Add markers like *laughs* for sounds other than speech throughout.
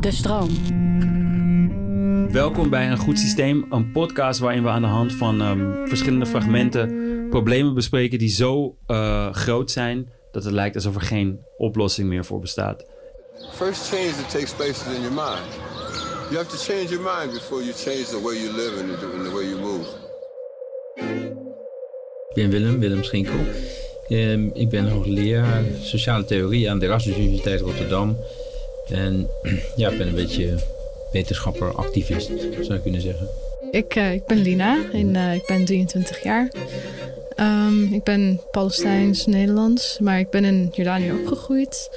De stroom. Welkom bij Een Goed Systeem, een podcast waarin we aan de hand van ehm, verschillende fragmenten problemen bespreken die zo uh, groot zijn dat het lijkt alsof er geen oplossing meer voor bestaat. First change that takes place is in your mind. You have to change your mind before you change the way you live and the, and the way you move. Ik ben Willem, Willem Schinkel. Um, ik ben hoogleraar sociale theorie aan de Erasmus Universiteit Rotterdam. En *clears throat* ja, ik ben een beetje wetenschapper, activist, zou je kunnen zeggen. Ik, uh, ik ben Lina en uh, ik ben 23 jaar. Um, ik ben Palestijns-Nederlands, maar ik ben in Jordanië opgegroeid.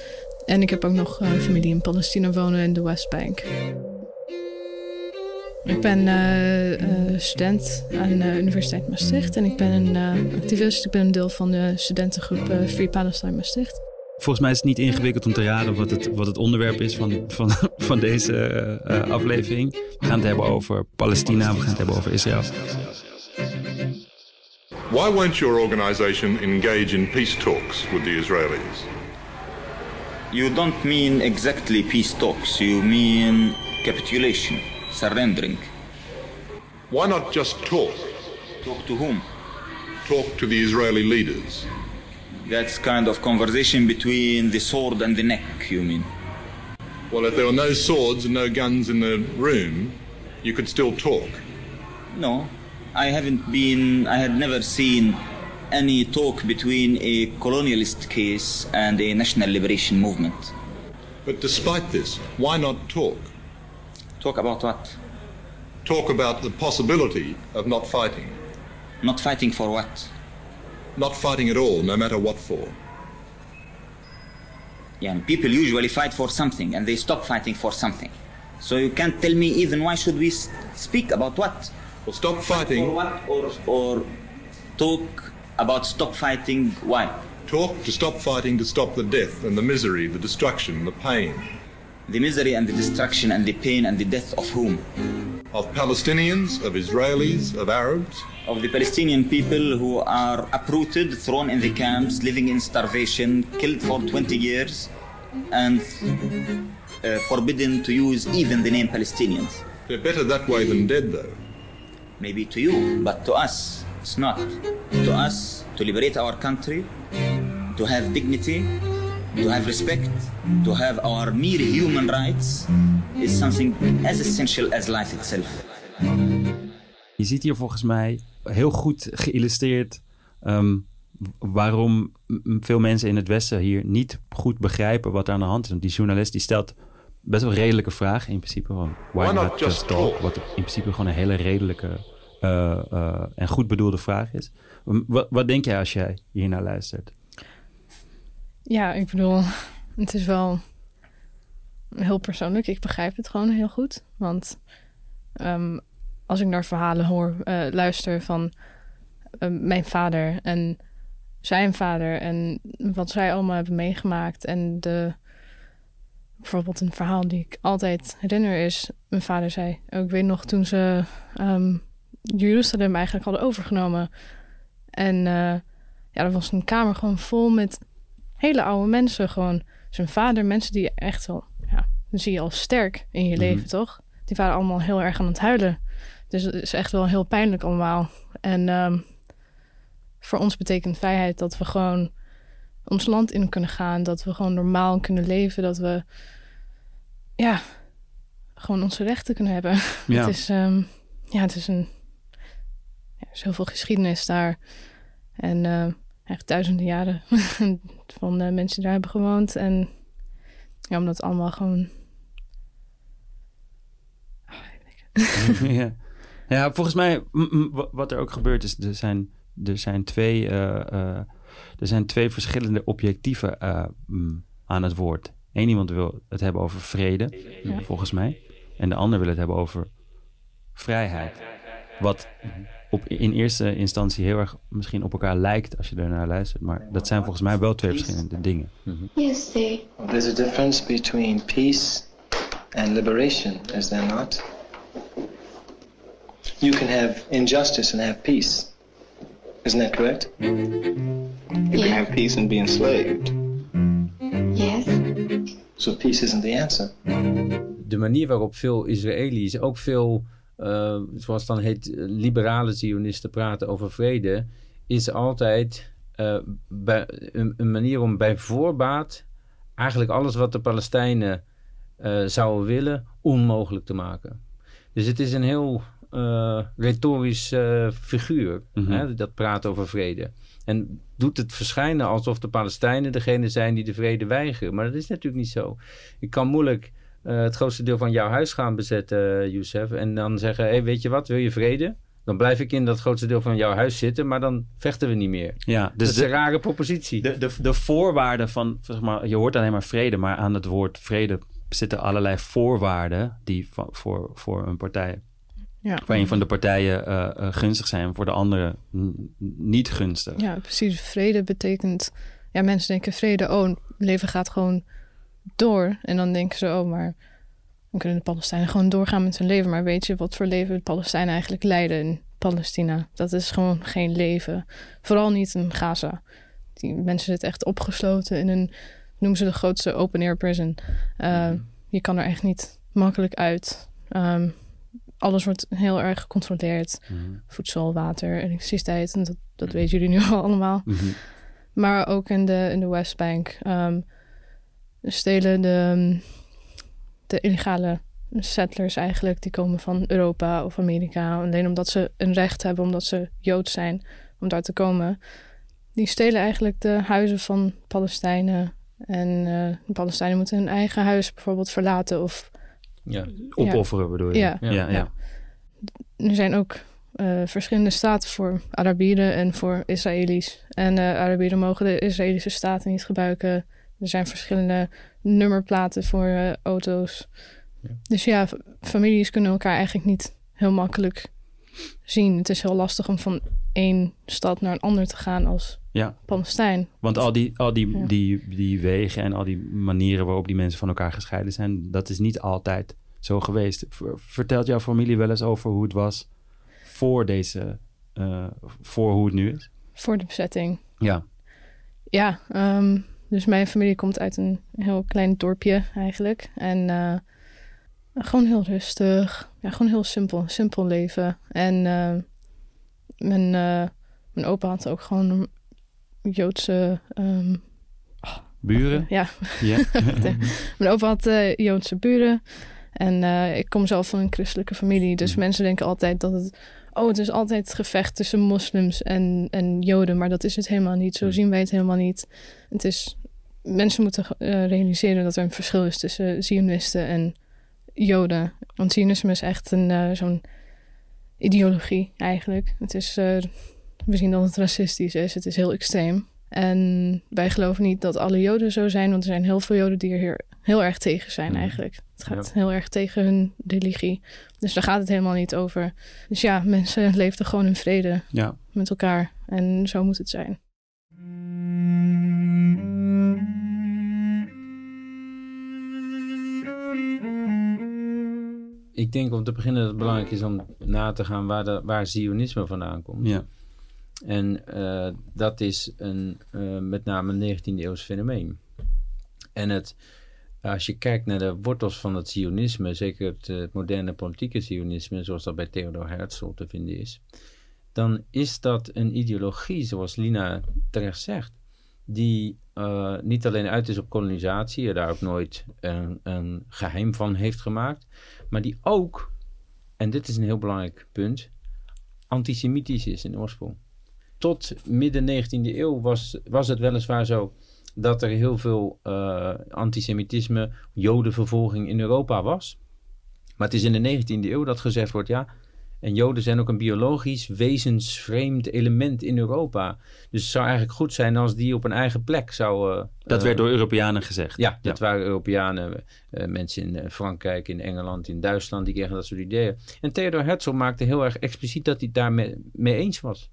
En ik heb ook nog uh, familie in Palestina wonen in de Westbank. Ik ben student aan de Universiteit Maastricht en ik ben een activist. Ik ben een deel van de studentengroep Free Palestine Maastricht. Volgens mij is het niet ingewikkeld om te raden wat het, wat het onderwerp is van, van, *laughs* van deze uh, aflevering. We gaan het hebben over Palestina, we gaan het hebben over Israël. Why won't your organization engage in peace talks with the Israelis? You don't mean exactly peace talks, you mean capitulation, surrendering. Why not just talk? Talk to whom? Talk to the Israeli leaders. That's kind of conversation between the sword and the neck, you mean? Well, if there were no swords and no guns in the room, you could still talk. No, I haven't been, I had never seen any talk between a colonialist case and a national liberation movement. But despite this, why not talk? Talk about what? Talk about the possibility of not fighting. Not fighting for what? Not fighting at all, no matter what for. Yeah, people usually fight for something and they stop fighting for something. So you can't tell me even why should we speak about what? Well, stop fighting. For what? Or, or talk about stop fighting why? Talk to stop fighting to stop the death and the misery, the destruction, the pain. The misery and the destruction and the pain and the death of whom? Of Palestinians, of Israelis, of Arabs of the Palestinian people who are uprooted, thrown in the camps, living in starvation, killed for 20 years, and uh, forbidden to use even the name Palestinians. They're better that way than dead, though. Maybe to you, but to us, it's not. To us, to liberate our country, to have dignity, to have respect, to have our mere human rights, is something as essential as life itself. Je ziet hier volgens mij heel goed geïllustreerd um, waarom veel mensen in het Westen hier niet goed begrijpen wat er aan de hand is. Want die journalist die stelt best wel redelijke vragen in principe. Van, why, not, just talk? Wat in principe gewoon een hele redelijke uh, uh, en goed bedoelde vraag is. Wat, wat denk jij als jij hier naar luistert? Ja, ik bedoel, het is wel heel persoonlijk. Ik begrijp het gewoon heel goed. Want um, als ik naar verhalen hoor, uh, luister van uh, mijn vader en zijn vader en wat zij allemaal hebben meegemaakt. En de, bijvoorbeeld een verhaal die ik altijd herinner is, mijn vader zei, ook ik weet nog toen ze um, Jeruzalem eigenlijk hadden overgenomen. En uh, ja, er was een kamer gewoon vol met hele oude mensen. Gewoon zijn vader, mensen die echt wel, ja, dan zie je al sterk in je mm -hmm. leven, toch? Die waren allemaal heel erg aan het huilen. Dus het is echt wel heel pijnlijk allemaal. En um, voor ons betekent vrijheid dat we gewoon ons land in kunnen gaan. Dat we gewoon normaal kunnen leven. Dat we, ja, gewoon onze rechten kunnen hebben. *laughs* Ja. Het is, um, ja, het is een, ja, er is heel veel geschiedenis daar. En uh, echt duizenden jaren *laughs* van uh, mensen daar hebben gewoond. En ja, om dat allemaal gewoon... Oh, ja. Ja, volgens mij, wat er ook gebeurt is, er zijn, er zijn, twee, uh, uh, er zijn twee verschillende objectieven aan het woord. Eén iemand wil het hebben over vrede, ja. volgens mij. En de ander wil het hebben over vrijheid. Wat op, in eerste instantie heel erg misschien op elkaar lijkt als je ernaar luistert. Maar dat zijn volgens mij wel twee verschillende dingen. Yes, they. There's a difference between peace and liberation, is there not? you can have injustice and have peace. Isn't that correct? You can have peace and be enslaved. Yes. So peace isn't the answer. De manier waarop veel Israëli's, ook veel, eh, zoals dan heet, liberale Zionisten praten over vrede, is altijd eh, bij, een, een manier om bij voorbaat eigenlijk alles wat de Palestijnen eh, zouden willen onmogelijk te maken. Dus het is een heel eh, retorisch eh, figuur, Mhm. hè, dat praat over vrede. En doet het verschijnen alsof de Palestijnen degene zijn die de vrede weigeren. Maar dat is natuurlijk niet zo. Ik kan moeilijk eh, het grootste deel van jouw huis gaan bezetten, Youssef. En dan zeggen, hey, weet je wat, wil je vrede? Dan blijf ik in dat grootste deel van jouw huis zitten, maar dan vechten we niet meer. Ja, dat dus is een rare propositie. de, de, de voorwaarden van, zeg maar, je hoort alleen maar vrede, maar aan het woord vrede zitten allerlei voorwaarden die van, voor, voor een partij, Ja. voor een van de partijen eh, eh, gunstig zijn, voor de andere niet gunstig. Ja, precies. Vrede betekent... Ja, mensen denken vrede, oh, leven gaat gewoon door. En dan denken ze, oh, maar dan kunnen de Palestijnen gewoon doorgaan met hun leven. Maar weet je wat voor leven de Palestijnen eigenlijk leiden in Palestina? Dat is gewoon geen leven. Vooral niet in Gaza. Die mensen zitten echt opgesloten in een, noemen ze de grootste open-air prison. Uh, Je kan er echt niet makkelijk uit. Um, alles wordt heel erg gecontroleerd. Mhm. Voedsel, water, elektriciteit. En dat, dat weten jullie nu *laughs* al allemaal. Mhm. Maar ook in de, in de Westbank um, stelen de, de illegale settlers eigenlijk. Die komen van Europa of Amerika. Alleen omdat ze een recht hebben, omdat ze Joods zijn, om daar te komen. Die stelen eigenlijk de huizen van Palestijnen. En uh, de Palestijnen moeten hun eigen huis bijvoorbeeld verlaten of ja. opofferen, bedoel je? Ja. Ja, ja. ja. Er zijn ook uh, verschillende staten voor Arabieren en voor Israëli's. En uh, Arabieren mogen de Israëlische staten niet gebruiken. Er zijn verschillende nummerplaten voor uh, auto's. Ja. Dus ja, families kunnen elkaar eigenlijk niet heel makkelijk zien. Het is heel lastig om van één stad naar een ander te gaan als ja. Palestijn. Want al, die, al die, ja. die, die wegen en al die manieren waarop die mensen van elkaar gescheiden zijn, dat is niet altijd zo geweest. Vertelt jouw familie wel eens over hoe het was voor deze, uh, voor hoe het nu is? Voor de bezetting. Ja. Ja, um, dus mijn familie komt uit een heel klein dorpje eigenlijk. En uh, gewoon heel rustig. Ja, gewoon heel simpel. Simpel leven. En uh, mijn, mijn opa had ook gewoon Joodse... Um, buren? Ja. ja. *laughs* mijn opa had Joodse buren. En uh, ik kom zelf van een christelijke familie. Dus mm. mensen denken altijd dat het... Oh, het is altijd het gevecht tussen moslims en, en joden. Maar dat is het helemaal niet. Zo zien wij het helemaal niet. Het is... Mensen moeten uh, realiseren dat er een verschil is tussen Zionisten en joden. Want Zionisme is echt een uh, zo'n ideologie eigenlijk. Het is... uh, we zien dat het racistisch is. Het is heel extreem. En wij geloven niet dat alle Joden zo zijn, want er zijn heel veel Joden die er hier heel erg tegen zijn eigenlijk. Het gaat ja. heel erg tegen hun religie. Dus daar gaat het helemaal niet over. Dus ja, mensen leefden gewoon in vrede ja. met elkaar. En zo moet het zijn. Ik denk om te beginnen dat het belangrijk is om na te gaan waar, de, waar Zionisme vandaan komt. Ja. En uh, dat is een, uh, met name een 19e eeuws fenomeen. En het, als je kijkt naar de wortels van het Zionisme, zeker het, het moderne politieke Zionisme, zoals dat bij Theodor Herzl te vinden is, dan is dat een ideologie, zoals Lina terecht zegt, die uh, niet alleen uit is op kolonisatie, er daar ook nooit een, een geheim van heeft gemaakt, maar die ook, en dit is een heel belangrijk punt, antisemitisch is in oorsprong tot midden 19e eeuw was, was het weliswaar zo dat er heel veel uh, antisemitisme, jodenvervolging in Europa was. Maar het is in de 19e eeuw dat gezegd wordt, ja, en joden zijn ook een biologisch wezensvreemd element in Europa. Dus het zou eigenlijk goed zijn als die op een eigen plek zouden... Dat uh, werd door Europeanen gezegd. Ja, dat ja. waren Europeanen, uh, mensen in Frankrijk, in Engeland, in Duitsland, die kregen dat soort ideeën. En Theodor Herzl maakte heel erg expliciet dat hij het daarmee mee eens was.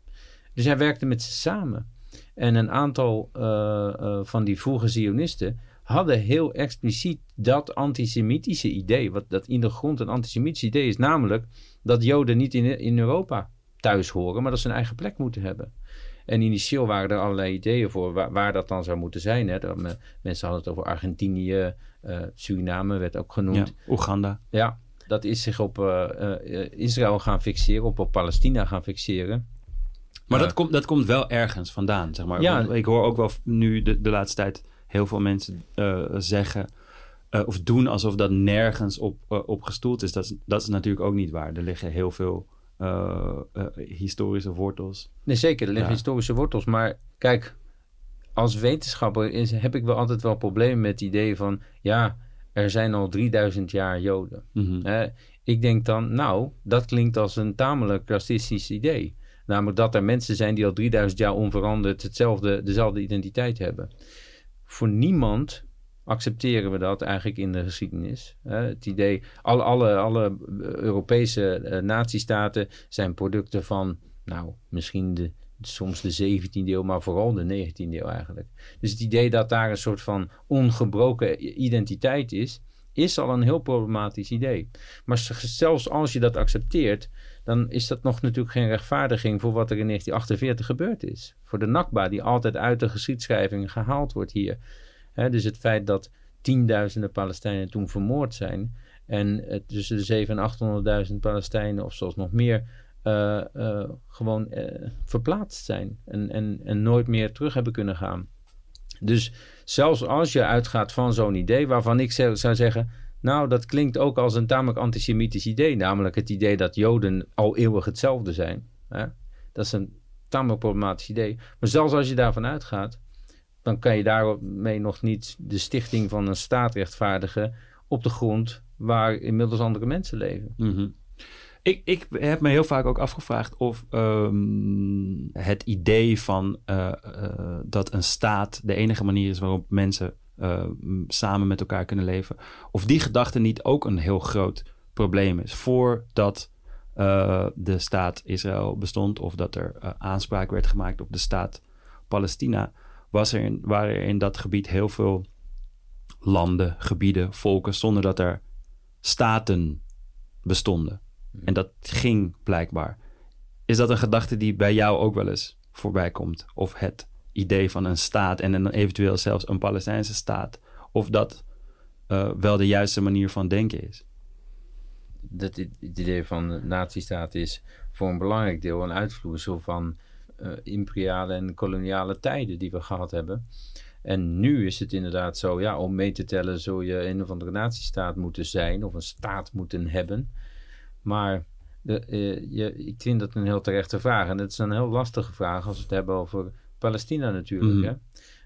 Dus hij werkte met ze samen. En een aantal uh, van die vroege Zionisten hadden heel expliciet dat antisemitische idee. Wat dat in de grond een antisemitisch idee is. Namelijk dat Joden niet in, in Europa thuis horen, maar dat ze een eigen plek moeten hebben. En initieel waren er allerlei ideeën voor waar, waar dat dan zou moeten zijn. Hè. Dat, me- mensen hadden het over Argentinië, eh, Suriname werd ook genoemd. Ja, Oeganda. Ja, dat is zich op eh, eh, Israël gaan fixeren, op, op Palestina gaan fixeren. Maar Ja. dat, komt, dat komt wel ergens vandaan, zeg maar. Ja. Ik hoor ook wel nu de, de laatste tijd heel veel mensen eh, zeggen... eh, of doen alsof dat nergens op, eh, op gestoeld is. Dat, is. dat is natuurlijk ook niet waar. Er liggen heel veel historische wortels. Nee, zeker, er liggen Ja. historische wortels. Maar kijk, als wetenschapper is, heb ik wel altijd wel problemen met het idee van... ja, er zijn al 3000 jaar Joden. Mhm. Ik denk dan, nou, dat klinkt als een tamelijk racistisch idee. Namelijk dat er mensen zijn die al 3000 jaar onveranderd hetzelfde, dezelfde identiteit hebben. Voor niemand accepteren we dat eigenlijk in de geschiedenis. Het idee, alle, alle, alle Europese eh, nazistaten zijn producten van, nou, misschien de, soms de 17e eeuw, maar vooral de 19e eeuw eigenlijk. Dus het idee dat daar een soort van ongebroken identiteit is, is al een heel problematisch idee. Maar zelfs als je dat accepteert, dan is dat nog natuurlijk geen rechtvaardiging voor wat er in 1948 gebeurd is. Voor de Nakba, die altijd uit de geschiedschrijving gehaald wordt hier. Dus het feit dat tienduizenden Palestijnen toen vermoord zijn. En tussen de 700 en 800.000 Palestijnen, of zelfs nog meer, eh, eh, gewoon eh, verplaatst zijn. En, en, en nooit meer terug hebben kunnen gaan. Dus zelfs als je uitgaat van zo'n idee, waarvan ik zou zeggen. Nou, dat klinkt ook als een tamelijk antisemitisch idee. Namelijk het idee dat Joden al eeuwig hetzelfde zijn. Hè? Dat is een tamelijk problematisch idee. Maar zelfs als je daarvan uitgaat, dan kan je daarmee nog niet de stichting van een staat rechtvaardigen op de grond waar inmiddels andere mensen leven. Mhm. Ik, ik heb me heel vaak ook afgevraagd of ehm, het idee van eh, eh, dat een staat de enige manier is waarop mensen eh, samen met elkaar kunnen leven, of die gedachte niet ook een heel groot probleem is. Voordat eh, de staat Israël bestond of dat er eh, aanspraak werd gemaakt op de staat Palestina, was er in, waren er in dat gebied heel veel landen, gebieden, volken, zonder dat er staten bestonden. En dat ging blijkbaar. Is dat een gedachte die bij jou ook wel eens voorbij komt? Of het idee van een staat en dan eventueel zelfs een Palestijnse staat? Of dat eh, wel de juiste manier van denken is? Dat het idee van de nazistaat is voor een belangrijk deel een uitvloeisel van eh, imperiale en koloniale tijden die we gehad hebben. En nu is het inderdaad zo, ja, om mee te tellen zul je een of andere nazistaat moeten zijn of een staat moeten hebben. Maar de, eh, je, ik vind dat een heel terechte vraag. En dat is een heel lastige vraag als we het hebben over Palestina natuurlijk. Mhm. Hè?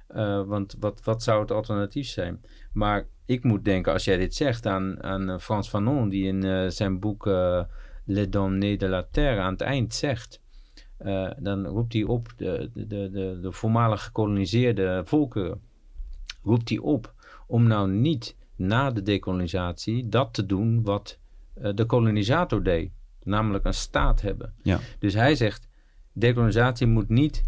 Eh, want wat, wat zou het alternatief zijn? Maar ik moet denken, als jij dit zegt, aan, aan eh, Frans Fanon, die in eh, zijn boek Les Damnés de la Terre aan het eind zegt. dan roept hij op de, de, de, de, voormalig gekoloniseerde volkeren. Roept hij op om nou niet na de dekolonisatie dat te doen wat de kolonisator deed. Namelijk een staat hebben. Ja. Dus hij zegt, dekolonisatie moet niet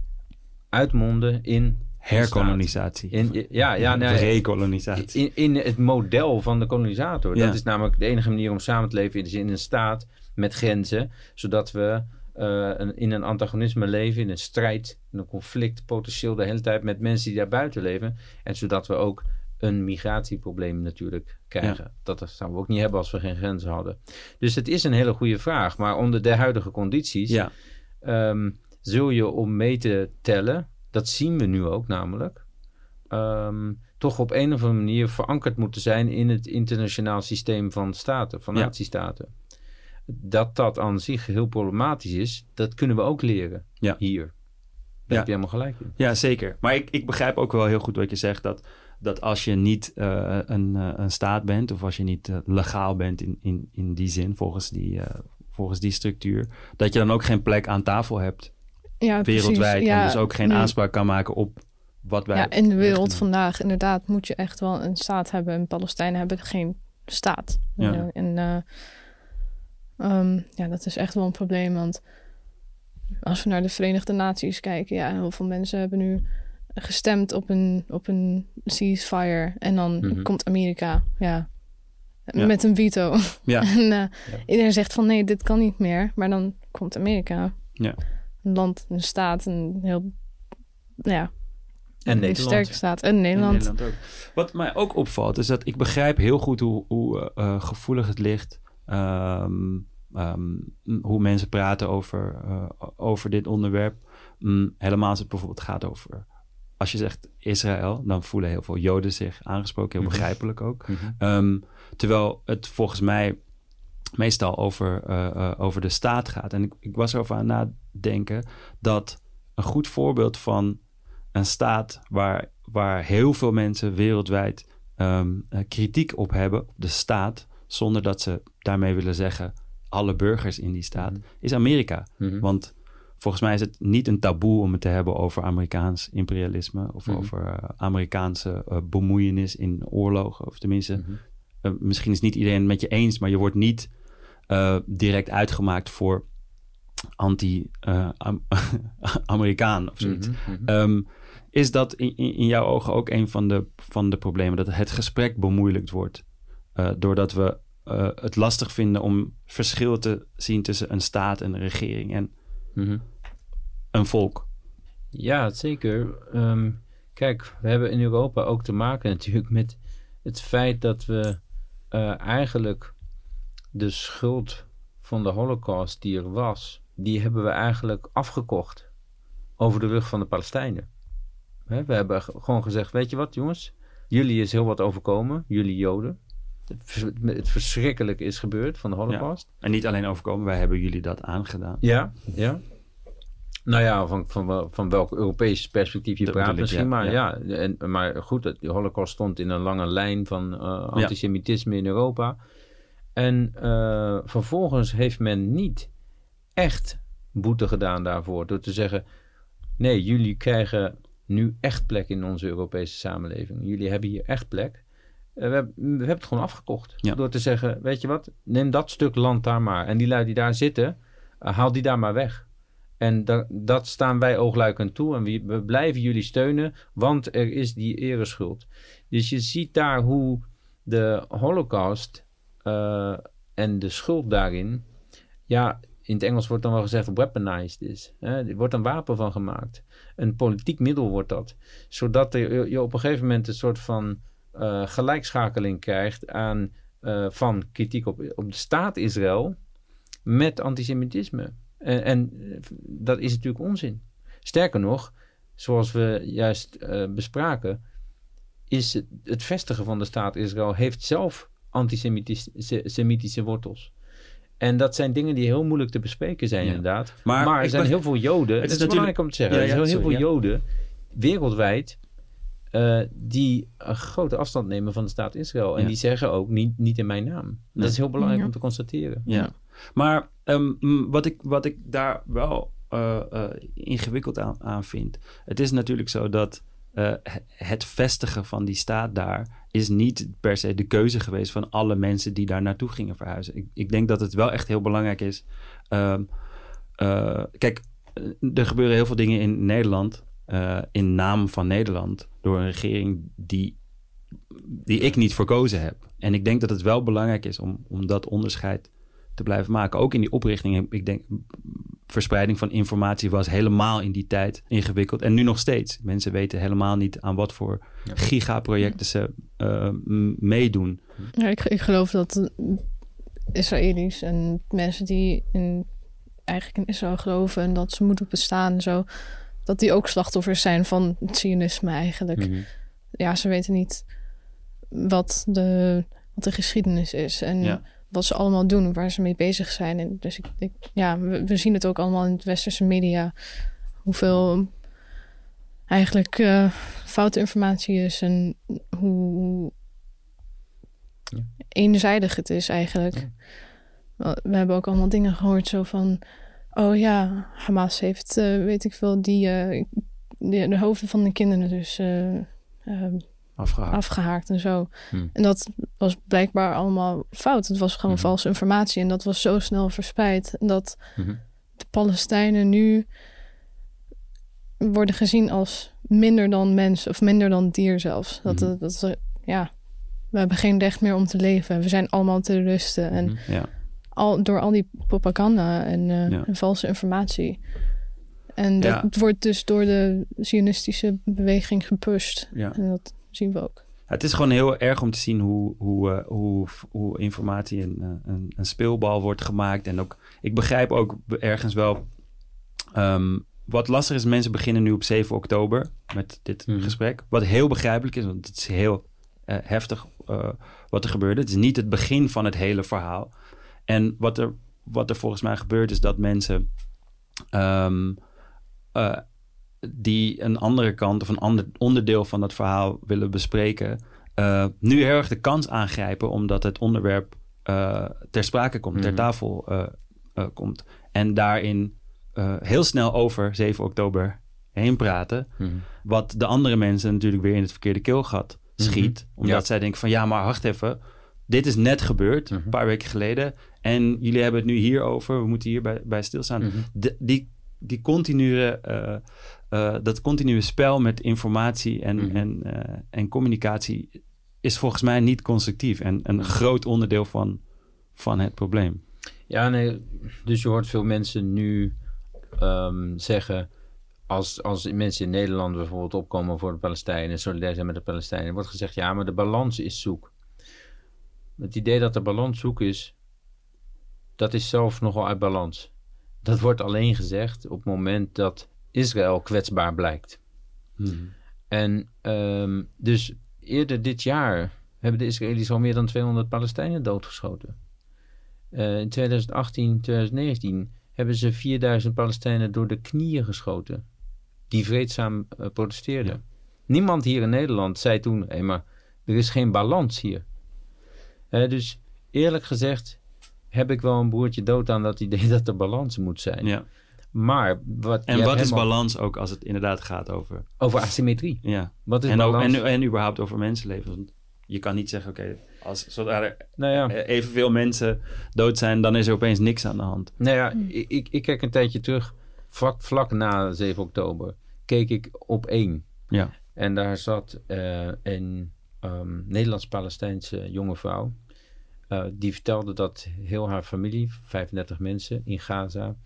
uitmonden in Herkolonisatie. in, ja, ja, nee, rekolonisatie. in, in het model van de kolonisator. Ja. Dat is namelijk de enige manier om samen te leven is in een staat met grenzen, zodat we eh, een, in een antagonisme leven, in een strijd, in een conflict, potentieel de hele tijd met mensen die daar buiten leven. En zodat we ook een migratieprobleem natuurlijk krijgen. Dat zouden we ook niet hebben als we geen grenzen hadden. Dus het is een hele goede vraag. Maar onder de huidige condities ja. ehm, zul je om mee te tellen, dat zien we nu ook namelijk, ehm, toch op een of andere manier verankerd moeten zijn in het internationaal systeem van staten, van Ja. natiestaten. Dat dat aan zich heel problematisch is, dat kunnen we ook leren Ja. hier. Daar Ja. heb je helemaal gelijk in. Ja, zeker. Maar ik, ik begrijp ook wel heel goed wat je zegt. Dat, dat als je niet eh, een, eh, een staat bent, of als je niet eh, legaal bent in, in, in die zin, volgens die, volgens die structuur, dat je dan ook geen plek aan tafel hebt Ja, wereldwijd. precies. Ja, en dus ook geen nee. aanspraak kan maken op wat wij. Ja, in de wereld vandaag inderdaad moet je echt wel een staat hebben. En Palestijnen hebben geen staat. Ja. En eh, ehm, ja, dat is echt wel een probleem. Want als we naar de Verenigde Naties kijken, ja, heel veel mensen hebben nu gestemd op een, op een ceasefire. En dan Mhm. komt Amerika, ja, Ja. met een veto. Ja. *laughs* en eh, iedereen zegt van nee, dit kan niet meer. Maar dan komt Amerika. Ja. Een land, een staat, een heel ja, En een Nederland. sterke staat. En Nederland. Nederland ook. Wat mij ook opvalt, is dat ik begrijp heel goed hoe, hoe eh, eh, gevoelig het ligt. ehm, ehm, hoe mensen praten over, eh, over dit onderwerp. Mm, helemaal als het bijvoorbeeld gaat over... Als je zegt Israël, dan voelen heel veel Joden zich aangesproken. Heel Mhm. begrijpelijk ook. Mhm. Ehm, terwijl het volgens mij meestal over, eh, over de staat gaat. En ik, ik was erover aan nadenken dat een goed voorbeeld van een staat waar, waar heel veel mensen wereldwijd ehm, eh, kritiek op hebben, op de staat, zonder dat ze daarmee willen zeggen alle burgers in die staat, is Amerika. Mhm. Want volgens mij is het niet een taboe om het te hebben over Amerikaans imperialisme of Mhm. over Amerikaanse bemoeienis in oorlogen. Of tenminste, Mhm. misschien is niet iedereen het met je eens, maar je wordt niet eh, direct uitgemaakt voor anti-Amerikaan *laughs* of zoiets. Mhm, mhm. Ehm, is dat in, in jouw ogen ook een van de, van de problemen? Dat het gesprek bemoeilijkt wordt. eh, doordat we eh, het lastig vinden om verschil te zien tussen een staat, een regering en Mhm. een volk. Ja, zeker. Ehm, kijk, we hebben in Europa ook te maken natuurlijk met het feit dat we eh, eigenlijk de schuld van de Holocaust die er was, die hebben we eigenlijk afgekocht over de rug van de Palestijnen. We hebben gewoon gezegd, weet je wat jongens, jullie is heel wat overkomen, jullie Joden. Het, vers- het verschrikkelijke is gebeurd van de Holocaust. En niet alleen overkomen, wij hebben jullie dat aangedaan. Ja, ja. Nou ja, van, van, van welk Europees perspectief je Dat praat misschien. ja, maar ja. ja, en, maar goed, de holocaust stond in een lange lijn van eh, antisemitisme in Europa. En eh, vervolgens heeft men niet echt boete gedaan daarvoor. Door te zeggen, nee, jullie krijgen nu echt plek in onze Europese samenleving. Jullie hebben hier echt plek. Eh, we, hebben, we hebben het gewoon afgekocht. Ja. Door te zeggen, weet je wat, neem dat stuk land daar maar. En die lui die daar zitten, eh, haal die daar maar weg. En da- dat staan wij oogluikend toe. En we, we blijven jullie steunen, want er is die ereschuld. Dus je ziet daar hoe de holocaust eh, en de schuld daarin... Ja, in het Engels wordt dan wel gezegd weaponized is. Hè? Er wordt een wapen van gemaakt. Een politiek middel wordt dat. Zodat je op een gegeven moment een soort van eh, gelijkschakeling krijgt aan, eh, van kritiek op, op de staat Israël met antisemitisme. En, dat is natuurlijk onzin. Sterker nog, zoals we juist bespraken, is het, het vestigen van de staat Israël heeft zelf antisemitische wortels. En dat zijn dingen die heel moeilijk te bespreken zijn, Ja. inderdaad. Maar Maar, er zijn heel veel Joden. Het is belangrijk om te zeggen. Ja, er zijn heel sorry, veel ja. Joden wereldwijd eh, die een grote afstand nemen van de staat Israël. En Ja. die zeggen ook niet, niet in mijn naam. Nee. Dat is heel belangrijk Ja. om te constateren. Ja. Maar ehm, wat, ik, wat ik daar wel eh, eh, ingewikkeld aan, aan vind. Het is natuurlijk zo dat eh, he- het vestigen van die staat daar is niet per se de keuze geweest van alle mensen die daar naartoe gingen verhuizen. Ik, ik denk dat het wel echt heel belangrijk is. Ehm, eh, kijk, eh, er gebeuren heel veel dingen in Nederland eh, in naam van Nederland door een regering die, die ik niet verkozen heb. En ik denk dat het wel belangrijk is om, om dat onderscheid te blijven maken. Ook in die oprichting, ik denk, verspreiding van informatie was helemaal in die tijd ingewikkeld. En nu nog steeds. Mensen weten helemaal niet aan wat voor gigaprojecten ze eh, meedoen. Ja, ik, ik geloof dat Israëli's en mensen die in, eigenlijk in Israël geloven en dat ze moeten bestaan en zo, dat die ook slachtoffers zijn van het Zionisme eigenlijk. Mhm. Ja, ze weten niet wat de, wat de geschiedenis is en Ja. Wat ze allemaal doen, waar ze mee bezig zijn. En dus ik, ik, ja, we, we zien het ook allemaal in het westerse media, hoeveel eigenlijk eh, foute informatie is en hoe Ja. eenzijdig het is eigenlijk. Ja. We hebben ook allemaal dingen gehoord zo van... Oh ja, Hamas heeft, eh, weet ik veel, die, eh, die- de hoofden van de kinderen dus eh, ehm, Afgehaakt. afgehaakt en zo. Hmm. En dat was blijkbaar allemaal fout. Het was gewoon Mhm. valse informatie en dat was zo snel verspreid. Dat Mhm. de Palestijnen nu worden gezien als minder dan mens of minder dan dier zelfs. Dat, Mhm. dat, dat ze- ja, we hebben geen recht meer om te leven. We zijn allemaal terroristen. En. Ja. al, door al die propaganda en, eh, Ja. en valse informatie En dat Ja. wordt dus door de Zionistische beweging gepusht. Ja. En dat zien we ook. Het is gewoon heel erg om te zien hoe, hoe, eh, hoe, hoe informatie een, eh, een, een speelbal wordt gemaakt. En ook, ik begrijp ook ergens wel. ehm, wat lastig is, mensen beginnen nu op 7 oktober met dit Mhm. gesprek. Wat heel begrijpelijk is, want het is heel eh, heftig eh, wat er gebeurde. Het is niet het begin van het hele verhaal. En wat er, wat er volgens mij gebeurt, is dat mensen ehm, eh, die een andere kant of een ander onderdeel van dat verhaal willen bespreken, eh, nu heel erg de kans aangrijpen omdat het onderwerp eh, ter sprake komt, ter Mhm. tafel eh, komt. En daarin heel snel over 7 oktober heen praten. Mhm. Wat de andere mensen natuurlijk weer in het verkeerde keelgat schiet. Omdat Ja. zij denken van ja, maar wacht even. Dit is net gebeurd, Mhm. een paar weken geleden. En jullie hebben het nu hierover. We moeten hier bij, bij stilstaan. Mhm. De- die, die continue, eh, dat continue spel met informatie en, Mhm. en, eh, en communicatie is volgens mij niet constructief. En een Mhm. groot onderdeel van, van het probleem. Ja, nee. Dus je hoort veel mensen nu ehm, zeggen. Als, als mensen in Nederland bijvoorbeeld opkomen voor de Palestijnen, solidair zijn met de Palestijnen, wordt gezegd: ja, maar de balans is zoek. Het idee dat de balans zoek is, dat is zelf nogal uit balans. Dat wordt alleen gezegd op het moment dat Israël kwetsbaar blijkt. En ehm, dus eerder dit jaar hebben de Israëli's al meer dan 200 Palestijnen doodgeschoten. Eh, in 2018, 2019 hebben ze 4000 Palestijnen door de knieën geschoten. Die vreedzaam eh, protesteerden. Ja. Niemand hier in Nederland zei toen: hé, maar er is geen balans hier. Eh, dus eerlijk gezegd heb ik wel een broertje dood aan dat idee *laughs* dat er balans moet zijn. Ja. Maar wat. En wat is balans ook als het inderdaad gaat over... Over asymmetrie. Ja. Wat is En, ook, en, en überhaupt over mensenlevens. Want je kan niet zeggen, oké, als zodra er nou ja. evenveel mensen dood zijn, dan is er opeens niks aan de hand. Nou ja, ik, ik, ik kijk een tijdje terug, vlak, vlak na 7 oktober, keek ik op één. Ja. En daar zat eh, een ehm, Nederlands-Palestijnse jonge vrouw. eh, die vertelde dat heel haar familie, 35 mensen in Gaza,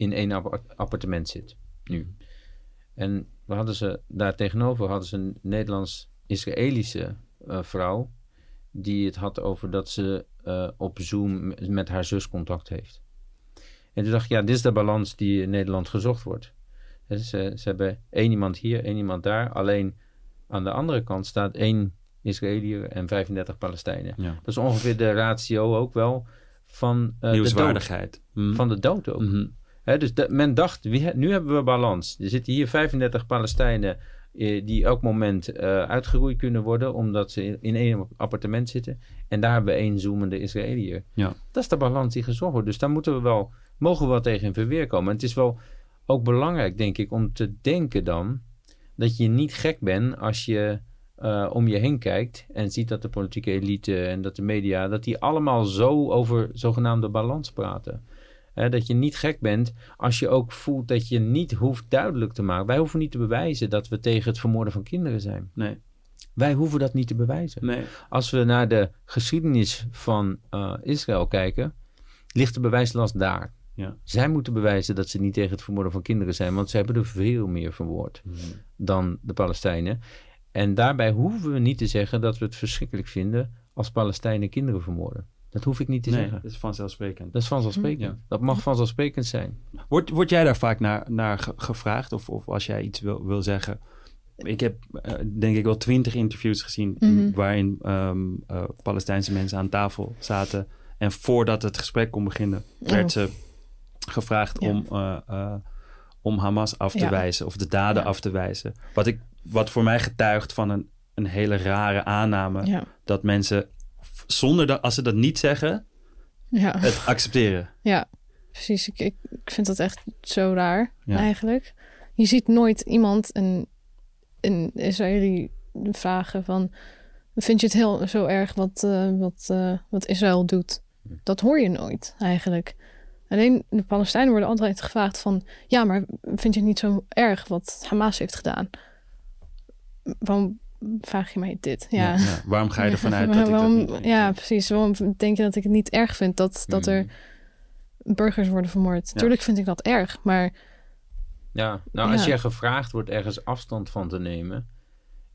in één appart- appartement zit. Nu. En we hadden ze daar tegenover hadden ze een Nederlands-Israëlische eh, vrouw. Die het had over dat ze eh, op Zoom met- haar zus contact heeft. En toen dacht ik, ja, dit is de balans die in Nederland gezocht wordt. Ze, ze hebben één iemand hier, één iemand daar. Alleen aan de andere kant staat één Israëliër en 35 Palestijnen. Ja. Dat is ongeveer de ratio ook wel van eh, de dood. Mhm. Van de dood ook. Mhm. Dus de- men dacht, nu hebben we balans. Er zitten hier 35 Palestijnen eh, die elk moment eh, uitgeroeid kunnen worden, omdat ze in, in één appartement zitten. En daar hebben we één zoemende Israëliër. Ja. Dat is de balans die gezocht wordt. Dus daar moeten we wel, mogen we wel tegen in verweer komen. En het is wel ook belangrijk, denk ik, om te denken dan dat je niet gek bent als je eh, om je heen kijkt en ziet dat de politieke elite en dat de media, dat die allemaal zo over zogenaamde balans praten. Dat je niet gek bent als je ook voelt dat je niet hoeft duidelijk te maken. Wij hoeven niet te bewijzen dat we tegen het vermoorden van kinderen zijn. Nee, Wij hoeven dat niet te bewijzen. nee. Als we naar de geschiedenis van eh, Israël kijken, ligt de bewijslast daar. Ja. Zij moeten bewijzen dat ze niet tegen het vermoorden van kinderen zijn, want ze hebben er veel meer vermoord dan de Palestijnen. En daarbij hoeven we niet te zeggen dat we het verschrikkelijk vinden als Palestijnen kinderen vermoorden. Dat hoef ik niet te nee, zeggen. dat is vanzelfsprekend. Dat is vanzelfsprekend. Ja. Dat mag vanzelfsprekend zijn. Word, word jij daar vaak naar, naar ge- gevraagd? Of, of als jij iets wil, wil zeggen? Ik heb eh, denk ik wel twintig interviews gezien... Mhm. waarin ehm, eh, Palestijnse mensen aan tafel zaten... en voordat het gesprek kon beginnen... werd Oh. ze gevraagd Ja. om, eh, eh, om Hamas af te Ja. wijzen... of de daden Ja. af te wijzen. Wat, ik, wat voor mij getuigt van een, een hele rare aanname... Ja. dat mensen, zonder dat, als ze dat niet zeggen... Ja. het accepteren. Ja, precies. Ik, ik, ik vind dat echt zo raar, Ja. eigenlijk. Je ziet nooit iemand, een, een Israëli, vragen van... Vind je het heel zo erg wat, eh, wat, eh, wat Israël doet? Dat hoor je nooit, eigenlijk. Alleen de Palestijnen worden altijd gevraagd van... Ja, maar vind je het niet zo erg wat Hamas heeft gedaan? Waarom vraag je mij dit? Ja, Ja, *laughs* Waarom ga je ervan uit dat ik dat? Ja, precies. Waarom denk je dat ik het niet erg vind dat, dat er burgers worden vermoord? Ja. Tuurlijk vind ik dat erg, maar Ja, nou als je gevraagd wordt ergens afstand van te nemen,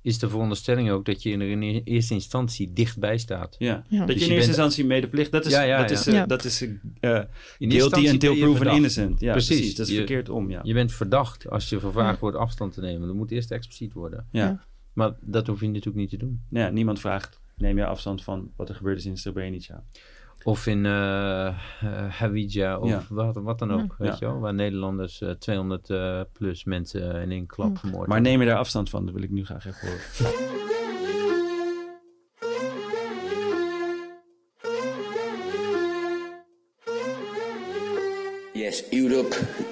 is de veronderstelling ook dat je er in e- eerste instantie dichtbij staat. Ja. Ja. Dat Dus je je in eerste bent- instantie medeplicht. Dat is, Ja, ja, dat ja. is, eh, Ja. dat is eh, In guilty instantie until proven verdacht. innocent. Ja, precies. Precies. Dat is Je- verkeerd om, ja. Je bent verdacht als je gevraagd wordt afstand te nemen. Dat moet eerst expliciet worden. ja. Maar dat hoef je natuurlijk niet te doen. Ja, niemand vraagt, neem je afstand van wat er gebeurd is in Srebrenica. Of in Hawija of Ja. wat, wat dan ook, weet Ja. je wel. Waar Nederlanders eh, 200 eh, plus mensen in één klap vermoord Maar neem je daar afstand van? Dat wil ik nu graag even horen.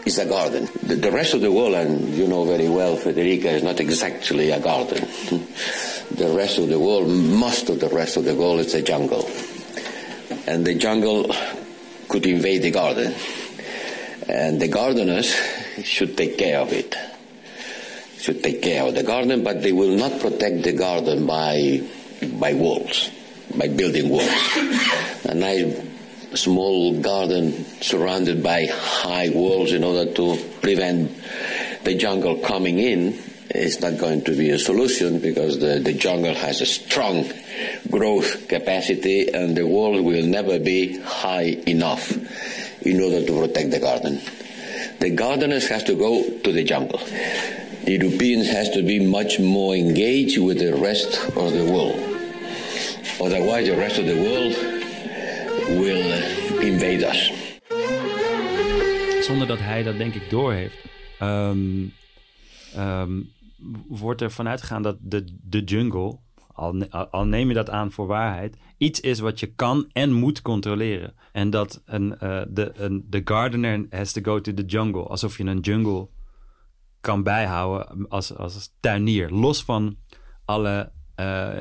Is a garden. The, the rest of the world, and you know very well, Federica, is not exactly a garden. *laughs* the rest of the world, most of the rest of the world, is a jungle. And the jungle could invade the garden. And the gardeners should take care of it. Should take care of the garden, but they will not protect the garden by, by walls, by building walls. a nice small garden surrounded by high walls in order to prevent the jungle coming in is not going to be a solution because the, the jungle has a strong growth capacity and the wall will never be high enough in order to protect the garden. The gardeners has to go to the jungle. The Europeans has to be much more engaged with the rest of the world. Otherwise the rest of the world will invade us. Zonder dat hij dat denk ik doorheeft. Ehm ehm, wordt er vanuit gegaan dat de, de jungle, al, al- neem je dat aan voor waarheid, iets is wat je kan en moet controleren. En dat een, eh, de, de gardener has to go to the jungle. Alsof je een jungle kan bijhouden als, als tuinier. Los van alle eh,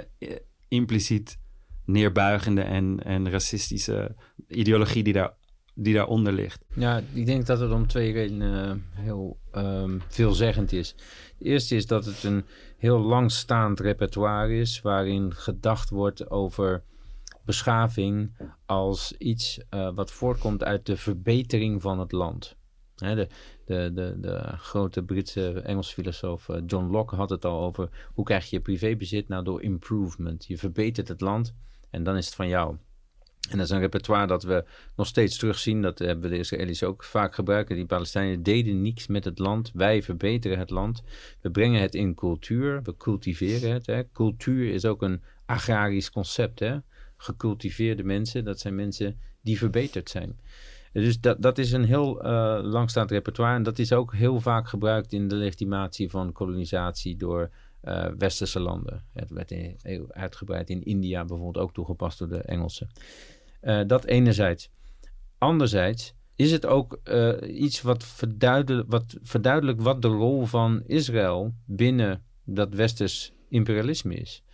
impliciet neerbuigende en, en racistische ideologie die, daar, die daaronder ligt. Ja, ik denk dat het om twee redenen eh, heel ehm, veelzeggend is. De eerste is dat het een heel langstaand repertoire is waarin gedacht wordt over beschaving als iets eh, wat voortkomt uit de verbetering van het land. De, de, de, de grote Britse Engelse filosoof eh, John Locke had het al over hoe krijg je privébezit nou door improvement. Je verbetert het land en dan is het van jou. En dat is een repertoire dat we nog steeds terugzien. Dat hebben de Israëli's ook vaak gebruiken. Die Palestijnen deden niets met het land. Wij verbeteren het land. We brengen het in cultuur. We cultiveren het. Hè. Cultuur is ook een agrarisch concept. Hè. Gecultiveerde mensen, dat zijn mensen die verbeterd zijn. Dus dat, dat is een heel uh, langstaand repertoire. En dat is ook heel vaak gebruikt in de legitimatie van kolonisatie door uh, westerse landen. Het werd uitgebreid in India bijvoorbeeld ook toegepast door de Engelsen. Uh, dat enerzijds. Anderzijds is het ook uh, iets wat, verduidelijk, wat verduidelijkt wat de rol van Israël binnen dat westers imperialisme is.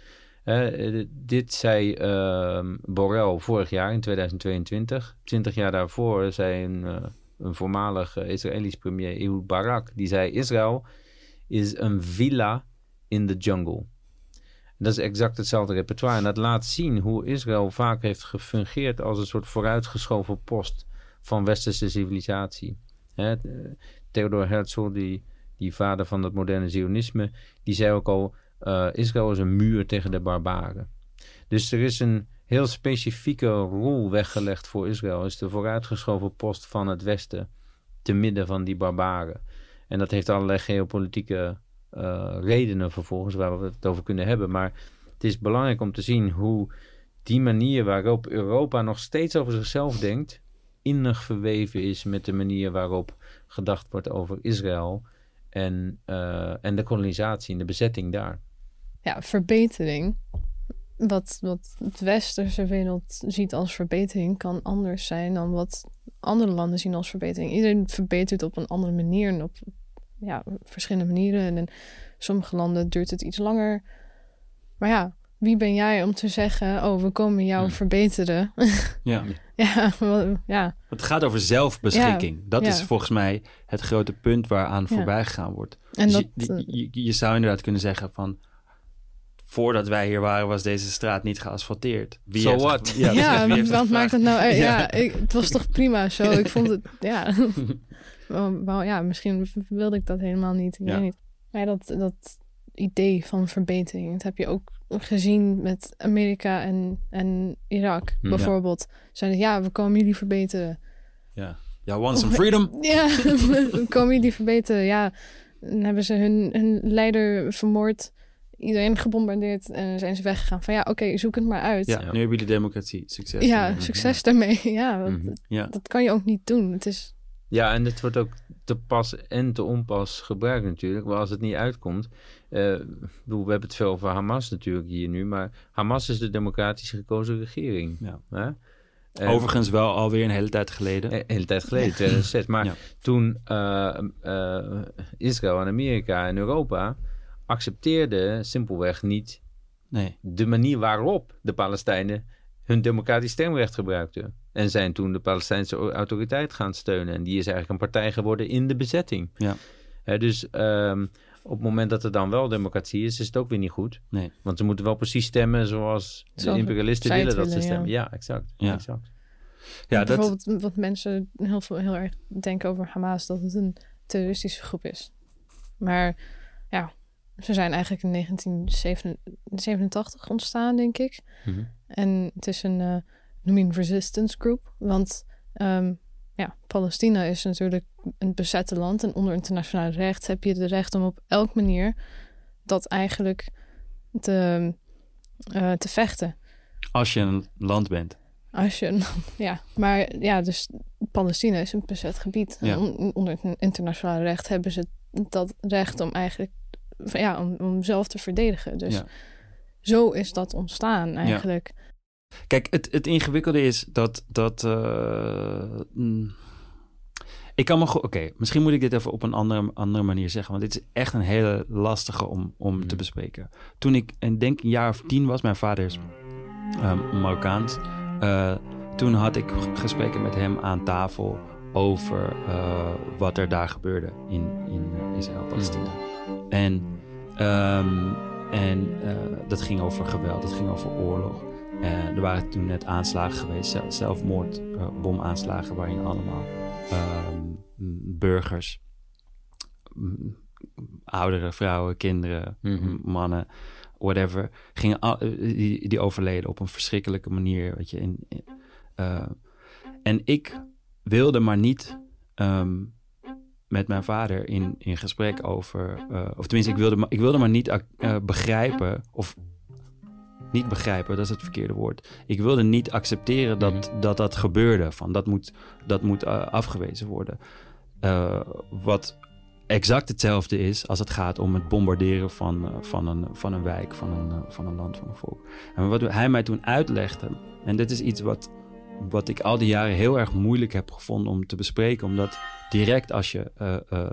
Dit zei uh, Borrell vorig jaar in 2022. Twintig jaar daarvoor zei een, uh, een voormalig Israëlisch premier Ehud Barak. Die zei Israël is een villa in de jungle. Dat is exact hetzelfde repertoire. En dat laat zien hoe Israël vaak heeft gefungeerd als een soort vooruitgeschoven post van westerse civilisatie. Hè, Theodor Herzl, die, die vader van het moderne Zionisme, die zei ook al: uh, Israël is een muur tegen de barbaren. Dus er is een heel specifieke rol weggelegd voor Israël. is de vooruitgeschoven post van het Westen te midden van die barbaren. En dat heeft allerlei geopolitieke uh, redenen vervolgens waar we het over kunnen hebben. Maar het is belangrijk om te zien hoe die manier waarop Europa nog steeds over zichzelf denkt, innig verweven is met de manier waarop gedacht wordt over Israël en, uh, en de kolonisatie en de bezetting daar. Ja, verbetering. Wat, wat het westerse wereld ziet als verbetering kan anders zijn dan wat andere landen zien als verbetering. Iedereen verbetert op een andere manier op ja, verschillende manieren. En in sommige landen duurt het iets langer. Maar ja, wie ben jij om te zeggen: Oh, we komen jou verbeteren? Ja. *laughs* ja, wel, ja. Het gaat over zelfbeschikking. Ja, dat ja. is volgens mij het grote punt waaraan Ja. voorbij gegaan wordt. En Dus dat, je, je, zou inderdaad kunnen zeggen van voordat wij hier waren, was deze straat niet geasfalteerd. Wie So heeft- what? Ja, *laughs* wie heeft het maakt het nou? Ja, Ja. ik, het was toch prima zo. Ik vond het, ja. *laughs* Ja, misschien wilde ik dat helemaal niet. Ik Ja. weet niet. Maar ja, dat, dat idee van verbetering, dat heb je ook gezien met Amerika en, en Irak. Hm. Bijvoorbeeld, zeiden ja, we komen jullie verbeteren. Ja. Ja, want some freedom. *laughs* Ja, we komen jullie verbeteren. Ja, dan hebben ze hun, hun leider vermoord, iedereen gebombardeerd en zijn ze weggegaan. Van ja, oké, zoek het maar uit. Ja, Ja, nu hebben jullie democratie. Succes. succes daarmee. Ja, want Mhm. Ja. dat kan je ook niet doen. Het is Ja, en het wordt ook te pas en te onpas gebruikt natuurlijk. Maar als het niet uitkomt... eh, bedoel, we hebben het veel over Hamas natuurlijk hier nu. Maar Hamas is de democratisch gekozen regering. Ja. Hè? En- Overigens wel alweer een hele tijd geleden. Een hele tijd geleden, 2006. Maar Ja. toen eh, eh, Israël en Amerika en Europa accepteerden simpelweg niet Nee. de manier waarop de Palestijnen hun democratisch stemrecht gebruikten. En zijn toen de Palestijnse autoriteit gaan steunen. En die is eigenlijk een partij geworden in de bezetting. Ja. Hè, dus ehm, op het moment dat er dan wel democratie is, is het ook weer niet goed. Nee. Want ze moeten wel precies stemmen zoals de imperialisten willen dat ze ja. stemmen. Ja, exact. Ja. exact. Ja, dat, bijvoorbeeld wat mensen heel, veel, heel erg denken over Hamas, dat het een terroristische groep is. Maar ja, ze zijn eigenlijk in 1987 ontstaan, denk ik. Mhm. En het is een, eh noem je een resistance group. Want ehm, ja, Palestina is natuurlijk een bezette land. En onder internationaal recht heb je het recht om op elke manier dat eigenlijk te, eh, te vechten. als je een land bent. Als je, ja, maar ja, dus Palestina is een bezet gebied. Ja. En on- onder internationaal recht hebben ze dat recht om eigenlijk, ja, om, om zelf te verdedigen. Dus Ja. zo is dat ontstaan eigenlijk. Kijk, het, het ingewikkelde is dat. dat eh, mm, ik kan me goed. Oké, misschien moet ik dit even op een andere, andere manier zeggen. Want dit is echt een hele lastige om, om te bespreken. Toen ik, en denk een jaar of tien was, mijn vader is ehm, Marokkaans. eh, toen had ik gesprekken met hem aan tafel over eh, wat er daar gebeurde in, in Israël-Palestina. En, ehm, en eh, dat ging over geweld, dat ging over oorlog. Eh, er waren toen net aanslagen geweest, zel- zelfmoord, bomaanslagen, waarin allemaal ehm, burgers, m, oudere vrouwen, kinderen, Mhm. m, mannen, whatever, gingen al- die, die overleden op een verschrikkelijke manier. Weet je, in, in- en ik wilde maar niet ehm, met mijn vader in, in gesprek over, eh, of tenminste, ik wilde, maar- ik wilde maar niet eh, begrijpen of niet begrijpen, dat is het verkeerde woord. Ik wilde niet accepteren dat dat, dat gebeurde. Van dat moet, dat moet eh, afgewezen worden. Wat exact hetzelfde is als het gaat om het bombarderen van, van, een, van een wijk, van een, van een land, van een volk. En wat hij mij toen uitlegde, en dit is iets wat, wat ik al die jaren heel erg moeilijk heb gevonden om te bespreken, omdat direct als je eh, eh,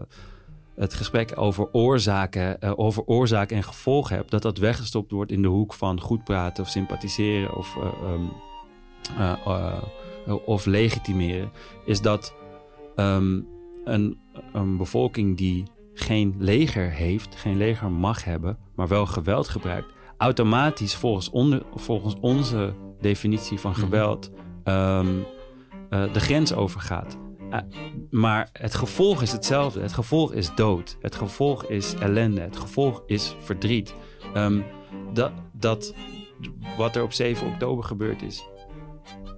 het gesprek over oorzaken, eh, over oorzaak en gevolg hebt, dat dat weggestopt wordt in de hoek van goed praten of sympathiseren of, eh, ehm, eh, eh, of legitimeren, is dat ehm, een, een bevolking die geen leger heeft, geen leger mag hebben, maar wel geweld gebruikt, automatisch volgens, onder, volgens onze definitie van geweld ehm, eh, de grens overgaat. Eh, maar het gevolg is hetzelfde. Het gevolg is dood. Het gevolg is ellende. Het gevolg is verdriet. Ehm, dat, dat wat er op 7 oktober gebeurd is.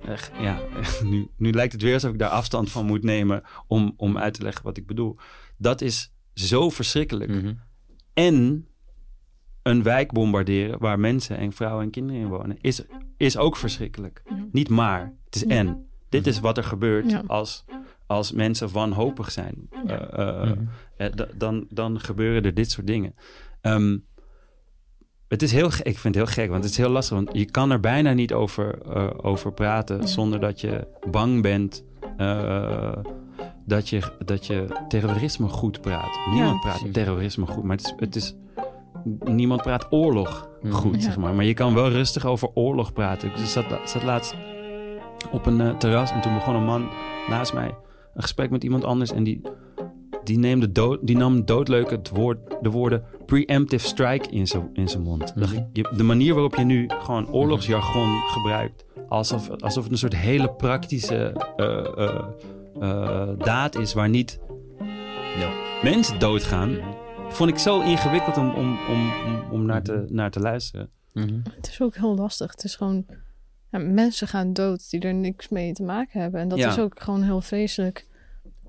Echt, ja, *laughs* nu, nu lijkt het weer alsof ik daar afstand van moet nemen om, om uit te leggen wat ik bedoel. Dat is zo verschrikkelijk. Mhm. En een wijk bombarderen waar mensen en vrouwen en kinderen in wonen, is, is ook verschrikkelijk. Niet maar, het is en. Dit is wat er gebeurt Ja. als, als mensen wanhopig zijn. Eh, eh, eh, da- dan, dan gebeuren er dit soort dingen. Ehm, het is heel, ik vind het heel gek, want het is heel lastig. Want je kan er bijna niet over, eh, over praten zonder dat je bang bent eh, dat, je, dat je terrorisme goed praat. Niemand praat precies. terrorisme goed, maar het is, het is, niemand praat oorlog goed, Ja. zeg maar. Maar je kan wel rustig over oorlog praten. Ik zat, zat laatst op een eh, terras en toen begon een man naast mij een gesprek met iemand anders en die, die, neemde dood, die nam doodleuk het woord, de woorden preemptive strike in zijn in zijn mond. Mhm. De manier waarop je nu gewoon oorlogsjargon gebruikt, alsof, alsof het een soort hele praktische eh, eh, daad is waar niet Ja. mensen doodgaan, vond ik zo ingewikkeld om, om, om, om, om naar, te, naar te luisteren. Mhm. Het is ook heel lastig. Het is gewoon... Ja, mensen gaan dood die er niks mee te maken hebben. En dat Ja. is ook gewoon heel vreselijk.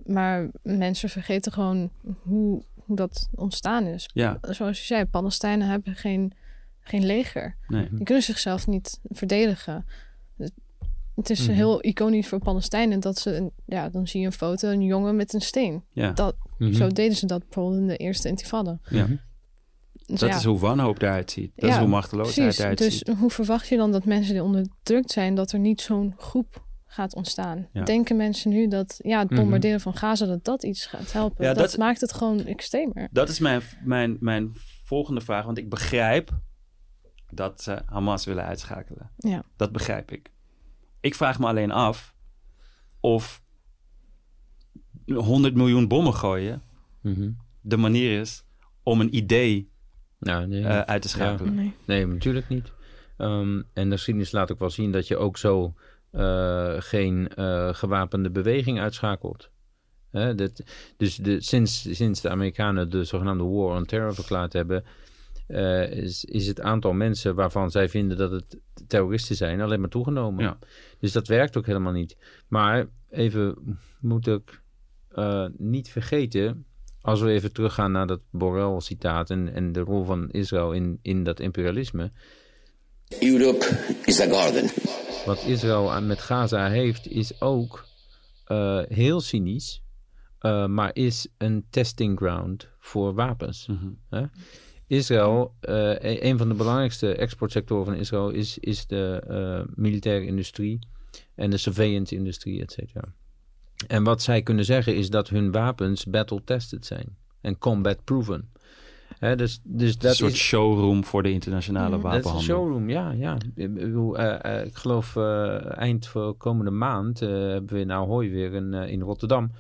Maar mensen vergeten gewoon hoe, hoe dat ontstaan is. Ja, Zoals je zei, Palestijnen hebben geen, geen leger. nee. Die kunnen zichzelf niet verdedigen. Het- is Mhm. heel iconisch voor Palestijnen dat ze... een- Ja, dan zie je een foto, een jongen met een steen. Ja. Dat, Mhm. Zo deden ze dat bijvoorbeeld in de eerste intifada. Ja. Dus Dat ja, is hoe wanhoop eruit ziet. Dat is Ja, hoe machteloosheid Precies, eruit dus ziet. hoe verwacht je dan dat mensen die onderdrukt zijn... dat er niet zo'n groep gaat ontstaan? Ja. Denken mensen nu dat ja, het Mhm. bombarderen van Gaza... dat dat iets gaat helpen? Ja, dat, dat- maakt het gewoon extremer. Dat is mijn, mijn, mijn volgende vraag. Want ik begrijp dat ze Hamas willen uitschakelen. Ja. Dat begrijp ik. Ik vraag me alleen af of 100 miljoen bommen gooien Mhm. de manier is om een idee Nou, nee. eh, uit te schakelen. Nee. Nee, natuurlijk niet. Ehm, en de geschiedenis laat ook wel zien dat je ook zo eh, geen eh, gewapende beweging uitschakelt. Hè, dat, dus de, sinds, sinds de Amerikanen de zogenaamde War on Terror verklaard hebben, eh, is, is het aantal mensen waarvan zij vinden dat het terroristen zijn alleen maar toegenomen. Ja. Dus dat werkt ook helemaal niet. Maar even moet ik eh, niet vergeten, als we even teruggaan naar dat Borrell-citaat en, en de rol van Israël in, in dat imperialisme. Europe is a garden. Wat Israël aan- met Gaza heeft, is ook eh, heel cynisch, eh, maar is een testing ground voor wapens. Mhm. Hè? Israël, eh, e- een van de belangrijkste exportsectoren van Israël is, is de eh, militaire industrie en de surveillance-industrie, et cetera. En wat zij kunnen zeggen is dat hun wapens battle-tested zijn en combat-proven. Dus, dus dat een soort is, showroom voor de internationale Mhm. dat is een wapenhandel. showroom, ja. ja. Ik, bedoel, eh, eh, ik geloof eh, eind komende maand hebben we in Ahoy weer een, in Rotterdam...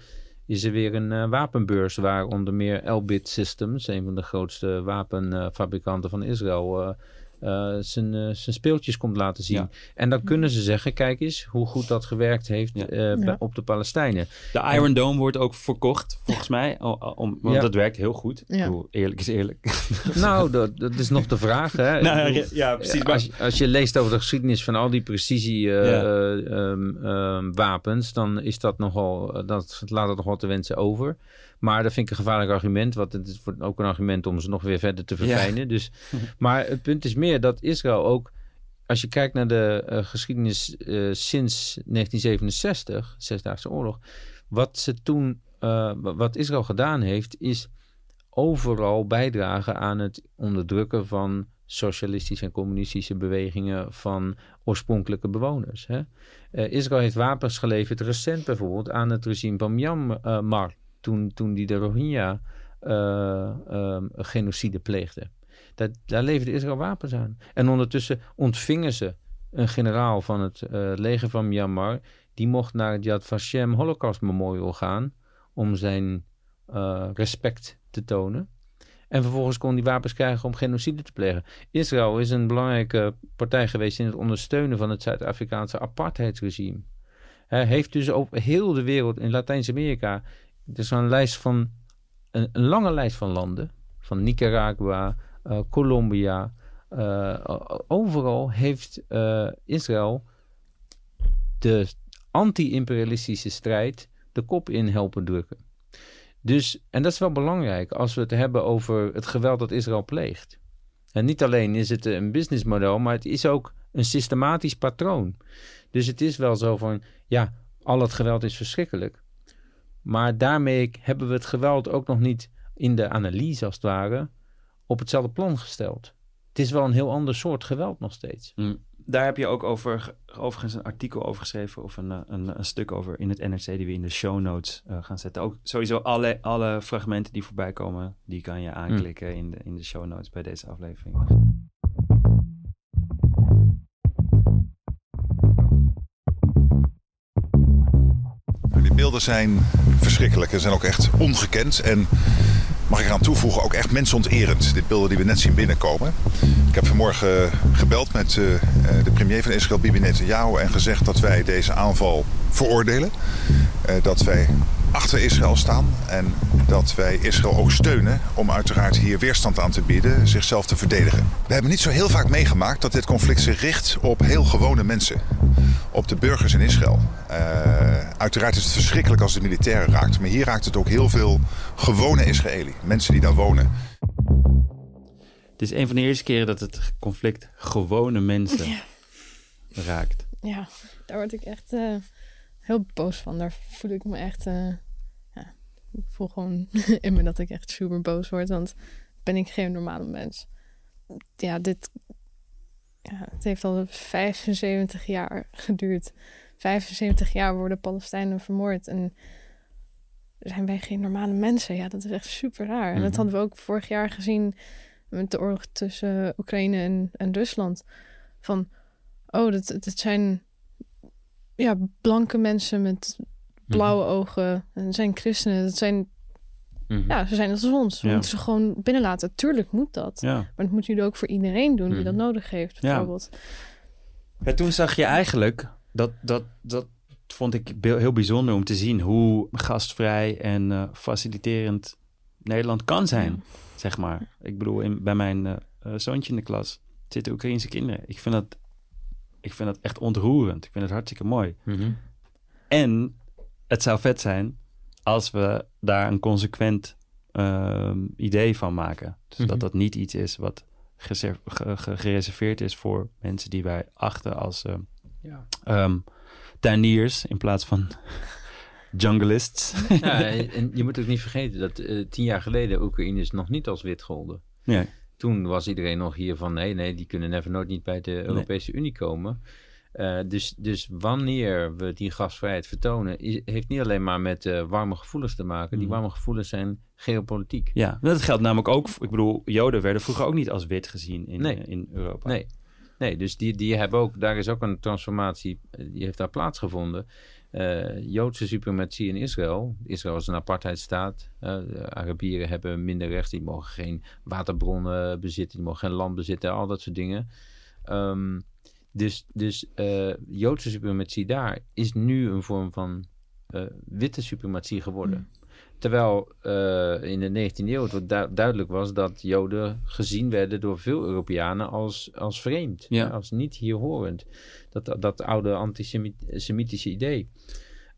is er weer een wapenbeurs waar onder meer Elbit Systems... een van de grootste wapenfabrikanten van Israël... eh, zijn, eh, zijn speeltjes komt laten zien. Ja. En dan kunnen ze zeggen, kijk eens hoe goed dat gewerkt heeft Ja. eh, Ja. op de Palestijnen. De Iron Dome wordt ook verkocht, volgens mij. Om, want Ja. dat werkt heel goed. Ja. Ik bedoel, eerlijk is eerlijk. *laughs* nou, dat, dat is nog de vraag. Hè? *laughs* Nou, ja, ja, precies. Als, je- als je leest over de geschiedenis van al die precisie eh, Ja. eh, ehm, ehm, wapens, dan is dat nogal, dat laat het nogal te wensen over. Maar dat vind ik een gevaarlijk argument, want het is wordt ook een argument om ze nog weer verder te verfijnen. Dus, *laughs* maar het punt is meer dat Israël ook, als je kijkt naar de eh, geschiedenis eh, sinds 1967, Zesdaagse Oorlog, wat ze toen, eh, wat Israël gedaan heeft, is overal bijdragen aan het onderdrukken van socialistische en communistische bewegingen van oorspronkelijke bewoners. Hè? Israël heeft wapens geleverd, recent bijvoorbeeld, aan het regime van Myanmar, toen, toen die de Rohingya eh, ehm, genocide pleegde. Dat, daar leverde Israël wapens aan. En ondertussen ontvingen ze een generaal van het eh, leger van Myanmar, die mocht naar het Yad Vashem Holocaust Memorial gaan om zijn eh, respect te tonen. En vervolgens kon die wapens krijgen om genocide te plegen. Israël is een belangrijke partij geweest in het ondersteunen van het Zuid-Afrikaanse apartheidsregime. Hij heeft dus op heel de wereld, in Latijns-Amerika, is een lijst van, een, lange lijst van landen, van Nicaragua, eh, Colombia, eh, overal heeft eh, Israël de anti-imperialistische strijd de kop in helpen drukken. Dus, en dat is wel belangrijk als we het hebben over het geweld dat Israël pleegt. En niet alleen is het een businessmodel, maar het is ook een systematisch patroon. Dus het is wel zo van, ja, al het geweld is verschrikkelijk. Maar daarmee hebben we het geweld ook nog niet in de analyse, als het ware, op hetzelfde plan gesteld. Het is wel een heel ander soort geweld nog steeds. Mm. Daar heb je ook over, overigens een artikel over geschreven of een, eh, een, een stuk over in het NRC die we in de show notes eh, gaan zetten. Ook sowieso alle, alle fragmenten die voorbij komen, die kan je aanklikken in, de, in de show notes bij deze aflevering. Beelden zijn verschrikkelijk. Ze zijn ook echt ongekend. En mag ik eraan toevoegen, ook echt mensonterend. Dit beelden die we net zien binnenkomen. Ik heb vanmorgen gebeld met uh, de premier van Israël, Bibi Netanyahu, en gezegd dat wij deze aanval veroordelen. Uh, dat wij achter Israël staan en dat wij Israël ook steunen om uiteraard hier weerstand aan te bieden, zichzelf te verdedigen. We hebben niet zo heel vaak meegemaakt dat dit conflict zich richt op heel gewone mensen, op de burgers in Israël. Uh, uiteraard is het verschrikkelijk als de militairen raakt, maar hier raakt het ook heel veel gewone Israëli, mensen die daar wonen. Het is een van de eerste keren dat het conflict gewone mensen Ja. raakt. Ja, daar word ik echt eh, heel boos van. Daar voel ik me echt. eh, ja, ik voel gewoon *laughs* in me dat ik echt super boos word. Want ben ik geen normale mens. Ja, dit. Ja, het heeft al 75 jaar geduurd. 75 jaar worden Palestijnen vermoord. En zijn wij geen normale mensen? Ja, dat is echt super raar. En dat Mhm. hadden we ook vorig jaar gezien met de oorlog tussen Oekraïne en, en Rusland. Van, oh, dat, dat zijn ja, blanke mensen met blauwe ogen. En zijn christenen. Dat zijn, Mhm. ja, ze zijn als ons. We Ja. moeten ze gewoon binnenlaten. Tuurlijk moet dat. Ja. Maar dat moeten jullie ook voor iedereen doen die Mhm. dat nodig heeft, bijvoorbeeld. Ja, toen zag je eigenlijk, dat, dat, dat vond ik heel bijzonder om te zien hoe gastvrij en eh, faciliterend Nederland kan zijn, zeg maar. Ik bedoel, in, bij mijn eh, eh, zoontje in de klas zitten Oekraïnse kinderen. Ik vind dat, ik vind dat echt ontroerend. Ik vind het hartstikke mooi. Mhm. En het zou vet zijn als we daar een consequent ehm, idee van maken. Dus Mhm. dat dat niet iets is wat geser- ge- ge- gereserveerd is voor mensen die wij achten als ehm Ja. ehm, tuiniers in plaats van *laughs* jungleists. Ja, en je moet ook niet vergeten dat eh, tien jaar geleden Oekraïners nog niet als wit golden. Nee. Toen was iedereen nog hier van nee, nee, die kunnen never nooit niet bij de Europese Unie komen. Eh, dus, dus wanneer we die gastvrijheid vertonen, is, heeft niet alleen maar met eh, warme gevoelens te maken. Die Mhm. warme gevoelens zijn geopolitiek. Ja, dat geldt namelijk ook. Ik bedoel, Joden werden vroeger ook niet als wit gezien in, Nee. eh, in Europa. Nee, nee dus die, die hebben ook, daar is ook een transformatie, die heeft daar plaatsgevonden. Eh, Joodse suprematie in Israël. Israël is een apartheidstaat. De Arabieren hebben minder rechten. Die mogen geen waterbronnen bezitten. Die mogen geen land bezitten. Al dat soort dingen. Ehm, dus dus eh, Joodse suprematie daar is nu een vorm van witte suprematie geworden. Terwijl eh, in de 19e eeuw het du- duidelijk was dat Joden gezien werden door veel Europeanen als, als vreemd, Ja. als niet hier horend. Dat, dat oude antisemitische idee.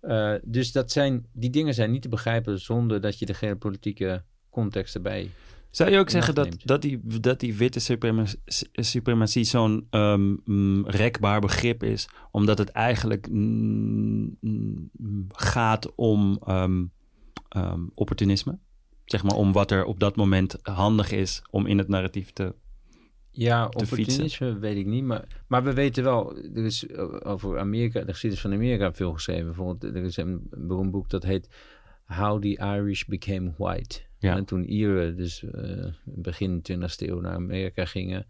Eh, dus dat zijn, die dingen zijn niet te begrijpen zonder dat je de geopolitieke context erbij. Zou je ook zeggen dat, dat, die, dat die witte suprema- suprematie zo'n ehm, rekbaar begrip is, omdat het eigenlijk mm, gaat om ehm, ehm, opportunisme? Zeg maar om wat er op dat moment handig is om in het narratief te. Ja, opportunisme weet ik niet. Maar, maar we weten wel, er is eh, over Amerika, de geschiedenis van Amerika veel geschreven. Bijvoorbeeld, er is een beroemd boek dat heet How the Irish Became White. Ja. En toen Ieren, dus eh, begin 20e eeuw naar Amerika gingen,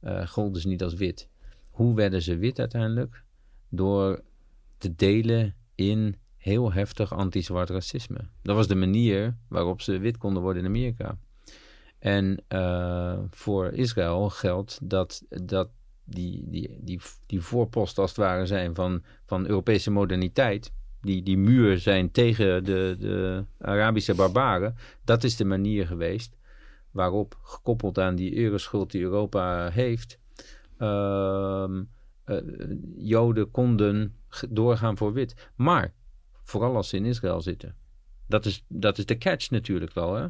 eh golden ze niet als wit. Hoe werden ze wit uiteindelijk? Door te delen in heel heftig anti-zwart racisme. Dat was de manier waarop ze wit konden worden in Amerika. En eh, voor Israël geldt dat, dat die, die, die, die voorposten als het ware zijn van, van Europese moderniteit. Die, die muur zijn tegen de, de Arabische barbaren. Dat is de manier geweest waarop, gekoppeld aan die euroschuld die Europa heeft, ehm, eh, Joden konden doorgaan voor wit. Maar vooral als ze in Israël zitten. Dat is, dat is de catch natuurlijk wel. Hè?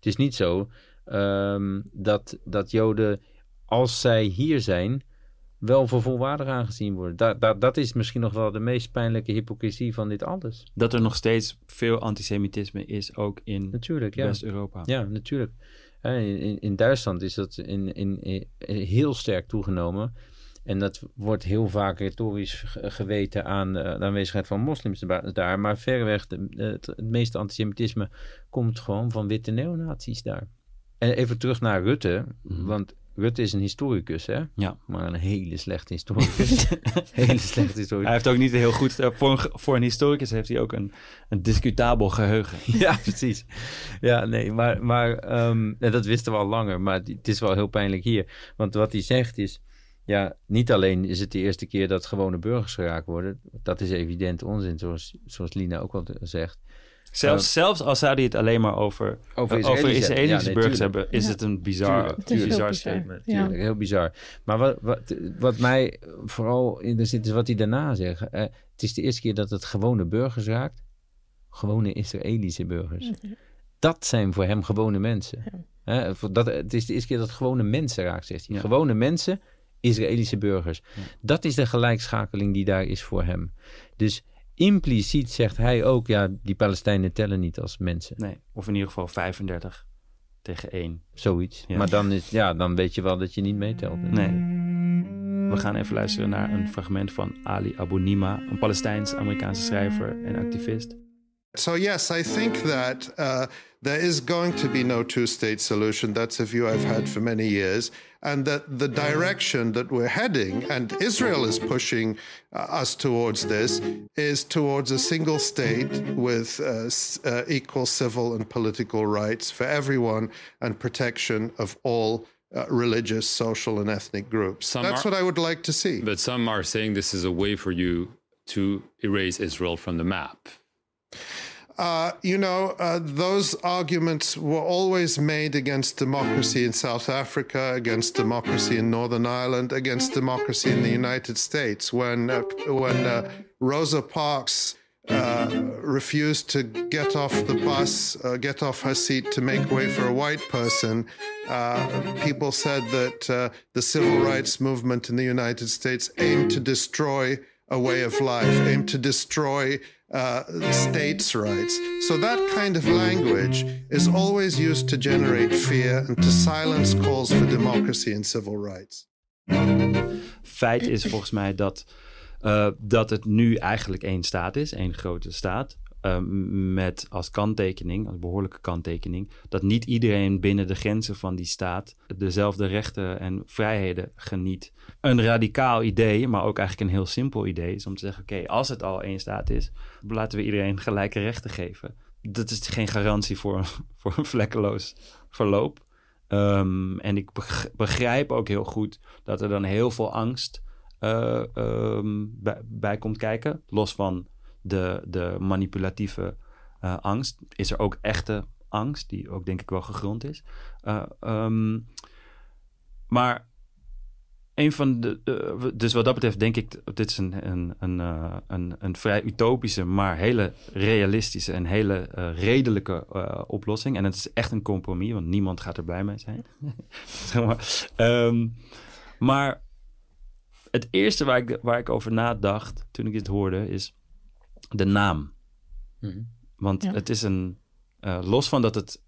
Het is niet zo ehm, dat, dat Joden, als zij hier zijn, wel voor volwaardig aangezien worden. Dat, dat, dat is misschien nog wel de meest pijnlijke hypocrisie van dit alles. Dat er nog steeds veel antisemitisme is, ook in ja. West-Europa. Ja, natuurlijk. In, in, in Duitsland is dat in, in, in- heel sterk toegenomen. En dat wordt heel vaak retorisch ge- geweten aan de aanwezigheid van moslims da- daar. Maar verreweg, de, het, het meeste antisemitisme komt gewoon van witte neonazies daar. En even terug naar Rutte. Want Rutte is een historicus, hè? Ja. Maar een hele slechte historicus. *laughs* hele slechte historicus. Hij heeft ook niet heel goed... eh, voor, een, voor een historicus heeft hij ook een, een discutabel geheugen. *laughs* ja, precies. Ja, nee, maar, maar ja, dat wisten we al langer. Maar het is wel heel pijnlijk hier. Want wat hij zegt is... Ja, niet alleen is het de eerste keer dat gewone burgers geraakt worden. Dat is evident onzin, zoals, zoals Lina ook wel zegt. Zelfs, Eh, zelfs al zou hij het alleen maar over, Over eh, over Israëlische- Israëlische ja, nee, burgers tuurlijk. hebben, is Ja. het een bizar, Tuurlijk, heel bizar bizar. statement. Ja. Tuurlijk, heel bizar. Maar wat, wat, wat mij vooral in de zit, is wat hij daarna zegt. Eh, het is de eerste keer dat het gewone burgers raakt. Gewone Israëlische burgers. Dat zijn voor hem gewone mensen. Dat, het is de eerste keer dat het gewone mensen raakt, zegt hij. Ja. Gewone mensen, Israëlische burgers. Dat is de gelijkschakeling die daar is voor hem. Dus impliciet zegt hij ook, ja, die Palestijnen tellen niet als mensen. Nee, of in ieder geval 35 tegen 1. Zoiets. Ja. Maar dan, is, ja, dan weet je wel dat je niet meetelt. Nee. We gaan even luisteren naar een fragment van Ali Abu Nima, een Palestijns-Amerikaanse schrijver en activist. So, yes, I think that uh, there is going to be no two state solution. That's a view I've had for many years. And that the direction that we're heading, and Israel is pushing uh, us towards this, is towards a single state with uh, uh, equal civil and political rights for everyone and protection of all. Uh, religious, social, and ethnic groups. Some That's are- what I would like to see. But some are saying this is a way for you to erase Israel from the map. Uh, you know, uh, those arguments were always made against democracy in South Africa, against democracy in Northern Ireland, against democracy in the United States. When uh, when uh, Rosa Parks uh, refused to get off the bus, get off her seat to make way for a white person, people said that the civil rights movement in the United States aimed to destroy a way of life, aimed to destroy uh, states' rights. So that kind of language is always used to generate fear and to silence calls for democracy and civil rights. Feit is volgens mij dat, eh, dat het nu eigenlijk één staat is, één grote staat. Eh, met als kanttekening, als behoorlijke kanttekening, dat niet iedereen binnen de grenzen van die staat dezelfde rechten en vrijheden geniet. Een radicaal idee, maar ook eigenlijk een heel simpel idee, is om te zeggen: oké, als het al één staat is, laten we iedereen gelijke rechten geven. Dat is geen garantie voor, *laughs* voor een vlekkeloos verloop. Ehm, en ik beg- begrijp ook heel goed dat er dan heel veel angst eh, ehm, bij komt kijken. Los van de, de manipulatieve eh, angst, is er ook echte angst, die ook denk ik wel gegrond is. Eh, ehm, maar een van de. dus wat dat betreft denk ik, dit is een, een, een, eh, een, een vrij utopische, maar hele realistische en hele redelijke oplossing. En het is echt een compromis, want niemand gaat er blij mee zijn. *laughs* zeg maar. Ehm, maar het eerste waar ik, waar ik over nadacht toen ik dit hoorde, is de naam. Want Ja. het is een. eh, los van dat het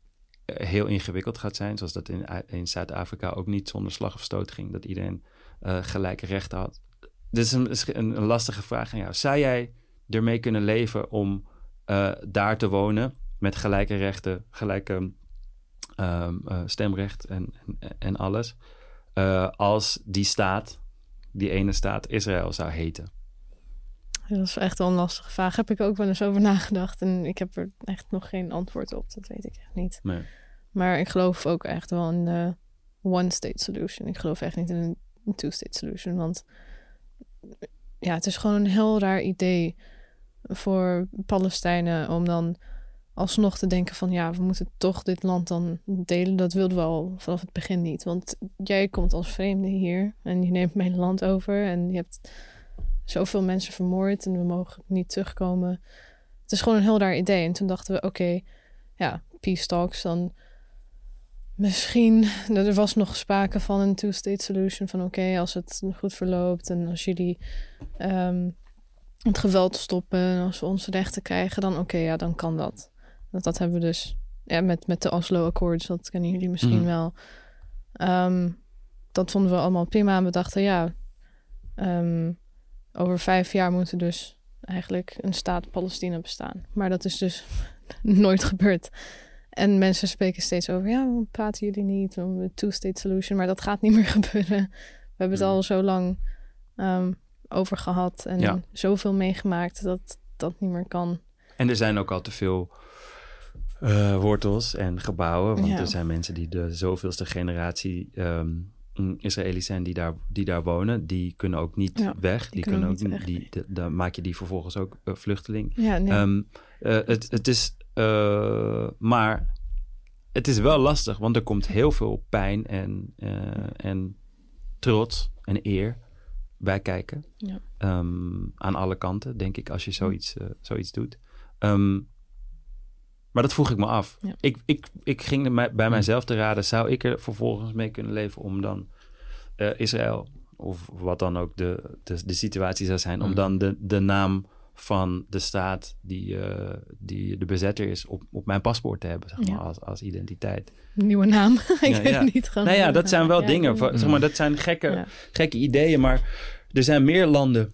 eh, heel ingewikkeld gaat zijn, zoals dat in, in Zuid-Afrika ook niet zonder slag of stoot ging, dat iedereen eh, gelijke rechten had. Dit is een, een, een lastige vraag aan jou. Zou jij ermee kunnen leven om eh, daar te wonen met gelijke rechten, gelijke ehm, eh, stemrecht en, en, en alles, eh, als die staat, die ene staat, Israël zou heten? Dat is echt wel een lastige vraag. Heb ik ook wel eens over nagedacht. En ik heb er echt nog geen antwoord op. Dat weet ik echt niet. Nee. Maar ik geloof ook echt wel in de one-state solution. Ik geloof echt niet in een een two-state solution. Want ja, het is gewoon een heel raar idee voor Palestijnen om dan alsnog te denken van ja, we moeten toch dit land dan delen. Dat wilden we al vanaf het begin niet. Want jij komt als vreemde hier en je neemt mijn land over en je hebt zoveel mensen vermoord en we mogen niet terugkomen. Het is gewoon een heel raar idee. En toen dachten we, oké, ja, peace talks, dan misschien, er was nog sprake van een two-state solution. Van oké, als het goed verloopt en als jullie ehm, het geweld stoppen en als we onze rechten krijgen, dan oké, ja, dan kan dat. Dat, dat hebben we dus ja, met, met de Oslo Accords, dat kennen jullie misschien Mhm. wel. Ehm, dat vonden we allemaal prima en we dachten, ja, ehm, over vijf jaar moet er dus eigenlijk een staat Palestina bestaan. Maar dat is dus *laughs* nooit gebeurd. En mensen spreken steeds over, ja, waarom praten jullie niet om een two-state solution? Maar dat gaat niet meer *laughs* gebeuren. We hebben het al zo lang ehm, over gehad en Ja. zoveel meegemaakt dat dat niet meer kan. En er zijn ook al te veel eh, wortels en gebouwen. Want Ja. er zijn mensen die de zoveelste generatie ehm, Israëli's zijn die daar, die daar wonen. Die kunnen ook niet Ja, weg. die Die, kunnen kunnen ook niet Die, dan maak je die vervolgens ook eh, vluchteling. Ja, nee. Ehm, eh, het, het is. eh, maar het is wel lastig, want er komt heel veel pijn en, en trots en eer bij kijken. Ja. Ehm, aan alle kanten, denk ik, als je zoiets, zoiets doet. Ehm, maar dat vroeg ik me af. Ja. Ik, ik, ik ging er bij mijzelf te raden, zou ik er vervolgens mee kunnen leven om dan eh, Israël, of wat dan ook de, de, de situatie zou zijn, om Mhm. dan de, de naam van de staat die, eh, die de bezetter is op, op mijn paspoort te hebben, zeg maar, Ja. als, als identiteit. Nieuwe naam. *laughs* ik Ja, weet niet. Nou ja, dat zijn wel dingen. van- Zeg maar, dat zijn gekke, gekke ideeën. Maar er zijn meer landen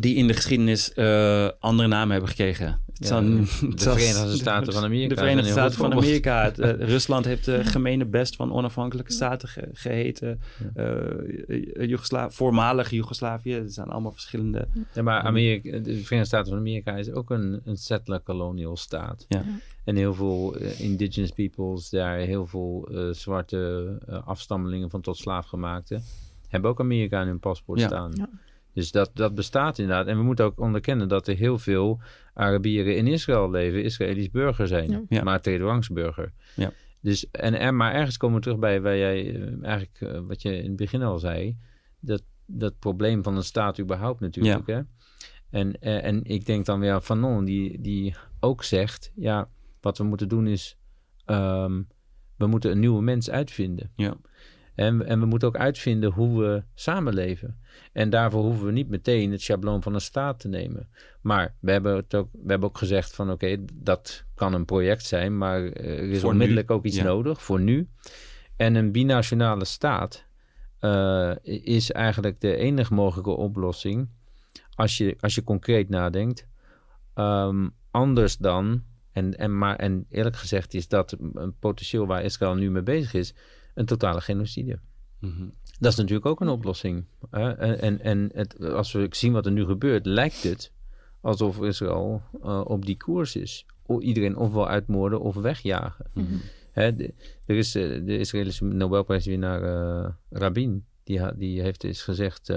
die in de geschiedenis eh, andere namen hebben gekregen. Ja, zal- de *laughs* zal- Verenigde Staten van Amerika De Verenigde Staten van. Amerika. Het, eh, *laughs* Rusland heeft de gemene best van onafhankelijke staten ge- geheten. Eh, Joegoslavië, voormalig Joegoslavië. Er zijn allemaal verschillende. Ja, maar Amerika, de Verenigde Staten van Amerika is ook een, een settler colonial staat. Ja. En heel veel indigenous peoples, daar heel veel eh, zwarte afstammelingen van tot slaafgemaakte, hebben ook Amerika in hun paspoort Ja. staan. Ja. Dus dat, dat bestaat inderdaad. En we moeten ook onderkennen dat er heel veel Arabieren in Israël leven, Israëlisch burger zijn, Ja. Ja. maar tweederangsburger. Ja. Dus, en, en, maar ergens komen we terug bij waar jij eh, eigenlijk, eh, wat je in het begin al zei, dat, dat probleem van een staat überhaupt natuurlijk. Hè? En, eh, en ik denk dan weer aan Fanon, die, die ook zegt, ja, wat we moeten doen is, ehm, we moeten een nieuwe mens uitvinden. Ja. En, en we moeten ook uitvinden hoe we samenleven. En daarvoor hoeven we niet meteen het schabloon van een staat te nemen. Maar we hebben, het ook, we hebben ook gezegd van oké, dat kan een project zijn, maar eh, er is Voor onmiddellijk nu, ook iets ja. nodig voor nu. En een binationale staat eh, is eigenlijk de enige mogelijke oplossing als je, als je concreet nadenkt. Ehm, anders dan, en, en, maar, en eerlijk gezegd is dat een potentieel waar Israël nu mee bezig is, een totale genocide. Mhm. Dat is natuurlijk ook een oplossing. hè. En, en, het, als we zien wat er nu gebeurt, lijkt het alsof Israël eh, op die koers is. O, iedereen ofwel uitmoorden of wegjagen. Hè, de, er is eh, de Israëlische Nobelprijswinnaar eh, Rabin, die, ha- die heeft eens gezegd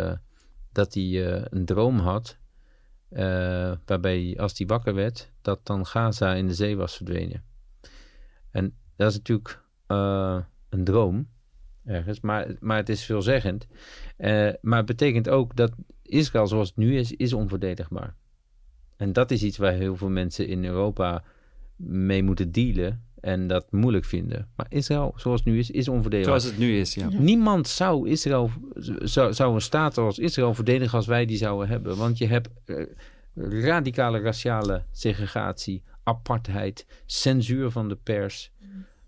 dat hij een droom had. waarbij als hij wakker werd, dat dan Gaza in de zee was verdwenen. En dat is natuurlijk een droom ergens, maar, maar het is veelzeggend. Eh, maar het betekent ook dat Israël zoals het nu is, is onverdedigbaar. En dat is iets waar heel veel mensen in Europa mee moeten dealen en dat moeilijk vinden. Maar Israël zoals het nu is, is onverdedigbaar. Zoals het nu is, ja. Niemand zou Israël, zou, zou een staat als Israël verdedigen als wij die zouden hebben. Want je hebt eh, radicale raciale segregatie, apartheid, censuur van de pers.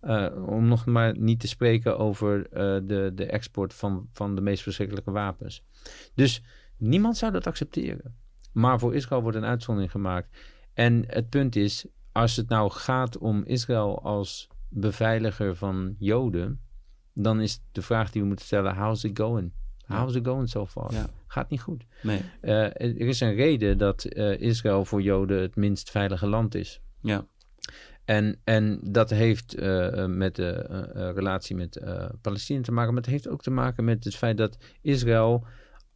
Eh, om nog maar niet te spreken over eh, de, de export van, van de meest verschrikkelijke wapens. Dus niemand zou dat accepteren. Maar voor Israël wordt een uitzondering gemaakt. En het punt is, als het nou gaat om Israël als beveiliger van Joden, dan is de vraag die we moeten stellen: how's it going? How's it going so far? Ja. Gaat niet goed. Nee. Eh, er is een reden dat Israël voor Joden het minst veilige land is. Ja. En, en dat heeft eh, met de eh, eh, relatie met eh, Palestina te maken, maar het heeft ook te maken met het feit dat Israël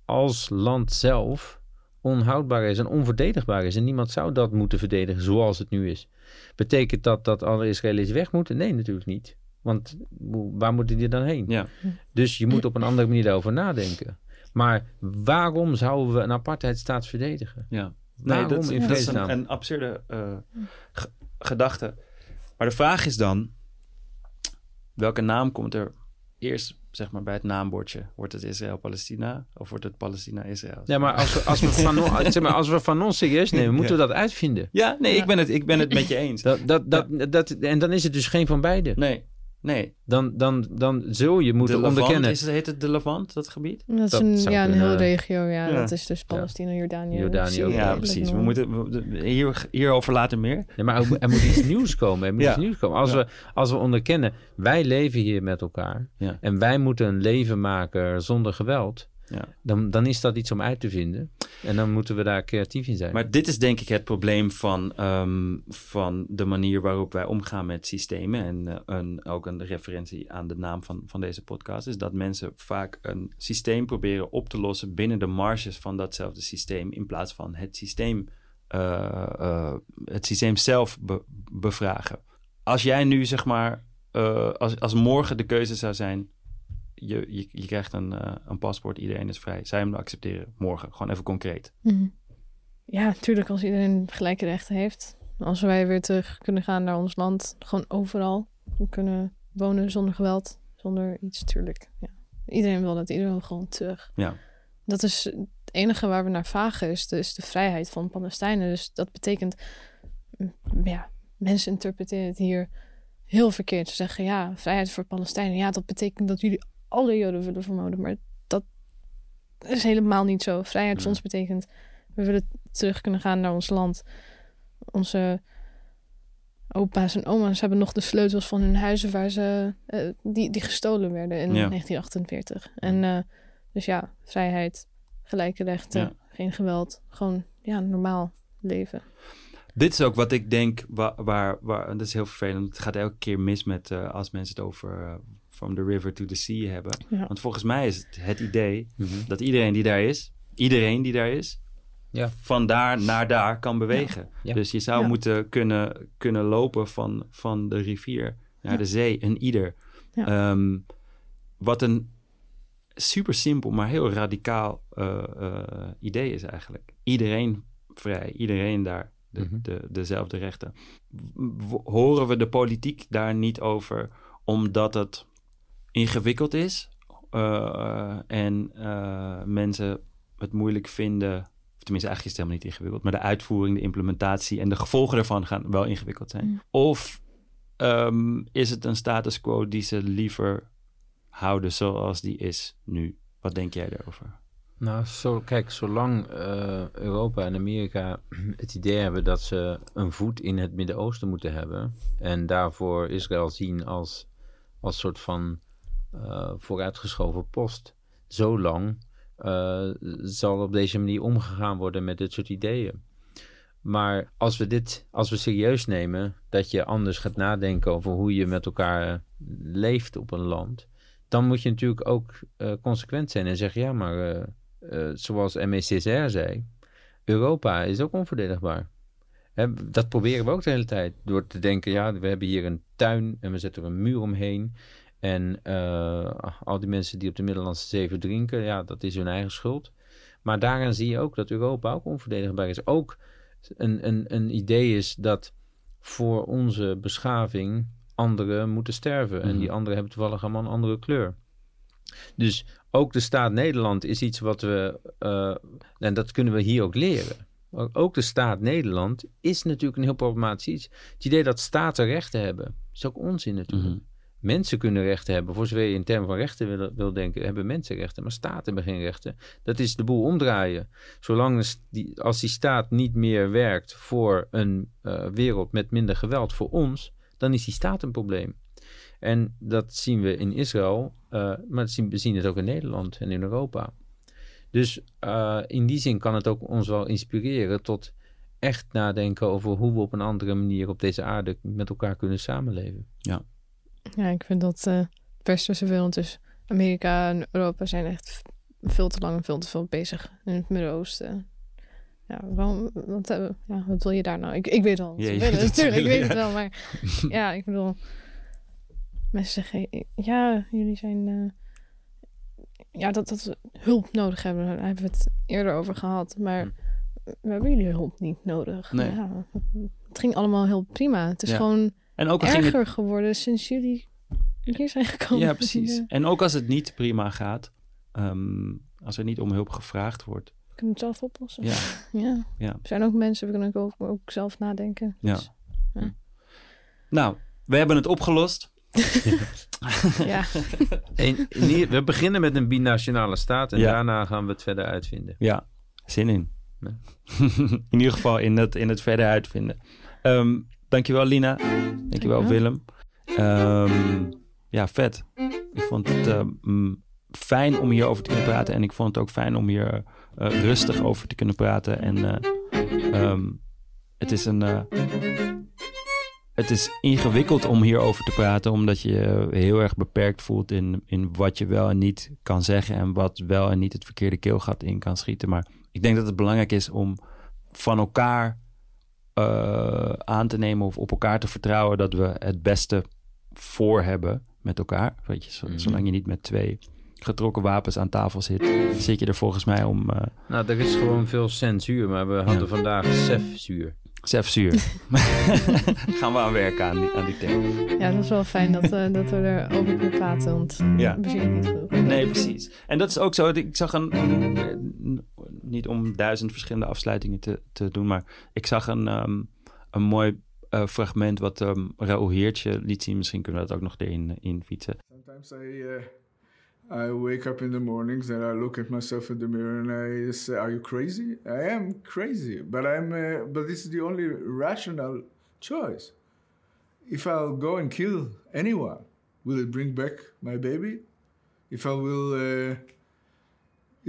als land zelf onhoudbaar is en onverdedigbaar is. En niemand zou dat moeten verdedigen zoals het nu is. Betekent dat dat alle Israëli's weg moeten? Nee, natuurlijk niet. Want waar moeten die dan heen? Ja. Dus je moet op een andere manier daarover nadenken. Maar waarom zouden we een apartheidstaat verdedigen? Ja. Waarom dat, in dat is een, een absurde eh, gedachte. Maar de vraag is dan, welke naam komt er eerst, zeg maar, bij het naambordje? Wordt het Israël-Palestina of wordt het Palestina-Israël? Ja, maar als we, als we, Fanon, zeg maar, als we Fanon serieus nemen, moeten we dat uitvinden. Ja, nee, Ik, ben het, ik ben het met je eens. Dat, dat, dat, dat, en dan is het dus geen van beide. Nee. Nee. Dan, dan, dan zul je moeten de Levant, onderkennen. Is het, heet het de Levant, dat gebied? Dat is Dat een, ja, een hele regio. Ja, Ja. dat is dus Palestina, Jordanië. Jordanië Syrië, ook. Ja, precies. We moeten, we- hier, hierover later meer. Ja, maar er, er moet iets *laughs* nieuws komen. Er moet Ja. iets nieuws komen. Als, Ja. we, als we onderkennen, wij leven hier met elkaar. Ja. En wij moeten een leven maken zonder geweld. Ja. Dan, dan is dat iets om uit te vinden. En dan moeten we daar creatief in zijn. Maar dit is denk ik het probleem van, ehm, van de manier waarop wij omgaan met systemen. En eh, een, ook een referentie aan de naam van, van deze podcast. Is dat mensen vaak een systeem proberen op te lossen binnen de marges van datzelfde systeem. In plaats van het systeem, eh, eh, het systeem zelf be- bevragen. Als jij nu zeg maar, als, als morgen de keuze zou zijn. Je, je, je krijgt een, eh, een paspoort, iedereen is vrij. Je hem accepteren morgen? Gewoon even concreet. Mhm. Ja, natuurlijk als iedereen gelijke rechten heeft. Als wij weer terug kunnen gaan naar ons land, gewoon overal we kunnen wonen zonder geweld, zonder iets, tuurlijk. Ja. Iedereen wil dat, iedereen wil gewoon terug. Ja. Dat is het enige waar we naar vragen, is de, is de vrijheid van Palestijnen. Dus dat betekent, mm, ja, mensen interpreteren het hier heel verkeerd. Ze zeggen, ja, vrijheid voor Palestijnen. Ja, dat betekent dat jullie alle Joden willen vermoorden. Maar dat is helemaal niet zo. Vrijheid voor ons betekent, we willen terug kunnen gaan naar ons land. Onze opa's en oma's hebben nog de sleutels van hun huizen waar ze, eh, die, die gestolen werden in Ja. 1948. En eh, dus ja, vrijheid, gelijke rechten, Ja. geen geweld. Gewoon, ja, normaal leven. Dit is ook wat ik denk, waar, waar, dat is heel vervelend. Het gaat elke keer mis met eh, als mensen het over from the river to the sea hebben. Ja. Want volgens mij is het het idee Mhm. dat iedereen die daar is, iedereen die daar is, Ja. van daar naar daar kan bewegen. Ja. Dus je zou Ja. moeten kunnen, kunnen lopen van, van de rivier naar Ja. de zee, een ieder. Ja. Ehm, wat een super simpel, maar heel radicaal eh, eh, idee is eigenlijk. Iedereen vrij, iedereen daar de, Mhm. de, dezelfde rechten. W- horen we de politiek daar niet over omdat het ingewikkeld is eh, en eh, mensen het moeilijk vinden. Of tenminste, eigenlijk is het helemaal niet ingewikkeld, maar de uitvoering, de implementatie en de gevolgen daarvan gaan wel ingewikkeld zijn. Mm. Of ehm, is het een status quo die ze liever houden zoals die is nu? Wat denk jij daarover? Nou, zo, kijk, zolang eh, Europa en Amerika *clears throat* het idee hebben dat ze een voet in het Midden-Oosten moeten hebben en daarvoor Israël zien als, als soort van eh, vooruitgeschoven post, zolang eh zal op deze manier omgegaan worden met dit soort ideeën. Maar als we dit, als we serieus nemen, dat je anders gaat nadenken over hoe je met elkaar leeft op een land, dan moet je natuurlijk ook eh, consequent zijn en zeggen, ja, maar zoals M.E. Césaire zei, Europa is ook onverdedigbaar. Dat proberen we ook de hele tijd. Door te denken, ja, we hebben hier een tuin en we zetten er een muur omheen. En eh, al die mensen die op de Middellandse Zee verdrinken, ja, dat is hun eigen schuld. Maar daaraan zie je ook dat Europa ook onverdedigbaar is. Ook een, een, een idee is dat voor onze beschaving anderen moeten sterven. En die anderen hebben toevallig allemaal een andere kleur. Dus ook de staat Nederland is iets wat we, eh, en dat kunnen we hier ook leren. Ook- Ook de staat Nederland is natuurlijk een heel problematisch iets. Het idee dat staten rechten hebben, is ook onzin natuurlijk. Mhm. Mensen kunnen rechten hebben. Voor zover je in termen van rechten wil, wil denken, hebben mensen rechten. Maar staten hebben geen rechten. Dat is de boel omdraaien. Zolang als die staat niet meer werkt voor een eh, wereld met minder geweld voor ons, dan is die staat een probleem. En dat zien we in Israël, eh, maar zien, we zien het ook in Nederland en in Europa. Dus eh, in die zin kan het ook ons wel inspireren tot echt nadenken over hoe we op een andere manier op deze aarde met elkaar kunnen samenleven. Ja. Ja, ik vind dat eh, de westerse wereld, dus Amerika en Europa, zijn echt veel te lang en veel te veel bezig in het Midden-Oosten. Ja, waarom, wat, eh, ja, wat wil je daar nou? Ik, ik weet al. Ja, willen, *laughs* natuurlijk, ik weet het wel, maar *laughs* ja, ik bedoel, mensen zeggen, ja, jullie zijn, eh, ja, dat, dat we hulp nodig hebben. Daar hebben we het eerder over gehad, maar we hebben jullie hulp niet nodig. Nee. Ja, het ging allemaal heel prima. Het is Ja. gewoon En ook al ging erger het, geworden sinds jullie hier zijn gekomen. ja, precies. Ja. En ook als het niet prima gaat, ehm, als er niet om hulp gevraagd wordt. We kunnen het zelf oplossen. Ja. *laughs* ja. Ja. Er zijn ook mensen, we kunnen ook, ook zelf nadenken. Ja. Dus, ja. Nou, we hebben het opgelost. *laughs* ja. *laughs* We beginnen met een binationale staat en Ja. daarna gaan we het verder uitvinden. Ja, zin in. Ja. in ieder geval in het, in het verder uitvinden. Ehm dankjewel Lina. Dankjewel Dankjewel. Willem. Ehm, ja, vet. Ik vond het mm, fijn om hierover te kunnen praten. En ik vond het ook fijn om hier eh, rustig over te kunnen praten. En eh, ehm, het is een... eh, het is ingewikkeld om hierover te praten, omdat je je heel erg beperkt voelt in, in wat je wel en niet kan zeggen en wat wel en niet het verkeerde keelgat in kan schieten. Maar ik denk dat het belangrijk is om van elkaar eh, aan te nemen of op elkaar te vertrouwen dat we het beste voor hebben met elkaar. Weet je, Mhm. zolang je niet met twee getrokken wapens aan tafel zit, zit je er volgens mij om eh Nou, er is gewoon veel censuur, maar we hadden vandaag cefzuur. zuur. *laughs* Gaan we aan werken aan die, aan die term. ja, dat is wel fijn dat, eh, dat we erover kunnen praten, want Ja. we zien het niet genoeg. Nee, precies. En dat is ook zo. Ik zag een. Niet om duizend verschillende afsluitingen te, te doen, maar ik zag een, ehm, een mooi eh, fragment wat um, Raoul Heertje liet zien. Misschien kunnen we dat ook nog erin in fietsen. Sometimes I uh, I wake up in the mornings and I look at myself in the mirror and I say, "Are you crazy?" I am crazy, but I'm uh, but this is the only rational choice. If I'll go and kill anyone, will it bring back my baby? If I will.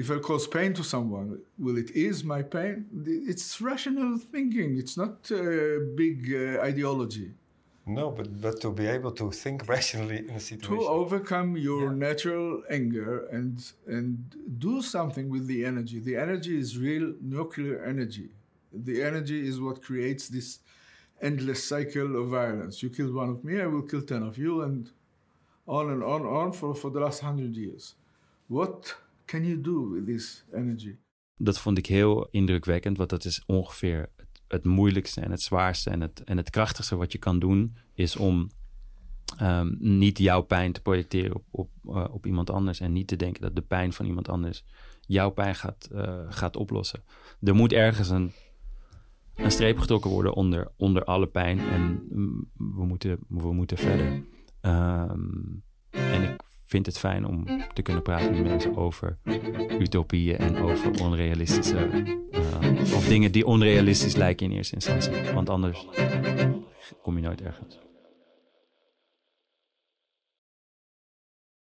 If I cause pain to someone, will it ease my pain? It's rational thinking. It's not uh, big uh, ideology. No, but, but to be able to think rationally in a situation. to overcome your natural anger and and do something with the energy the energy is real nuclear energy the energy is what creates this endless cycle of violence you killed one of me i will kill 10 of you and on and on and on for, for the last 100 years what can you do with this energy Dat vond ik heel indrukwekkend, want dat is ongeveer het, moeilijkste en het zwaarste en het, en het krachtigste wat je kan doen, is om ehm, niet jouw pijn te projecteren op, op, eh, op iemand anders en niet te denken dat de pijn van iemand anders jouw pijn gaat, eh, gaat oplossen. Er moet ergens een, een streep getrokken worden onder, onder alle pijn en mm, we moeten, we moeten verder. Ehm, en ik vind het fijn om te kunnen praten met mensen over utopieën en over onrealistische. eh, of dingen die onrealistisch lijken in eerste instantie. Want anders kom je nooit ergens.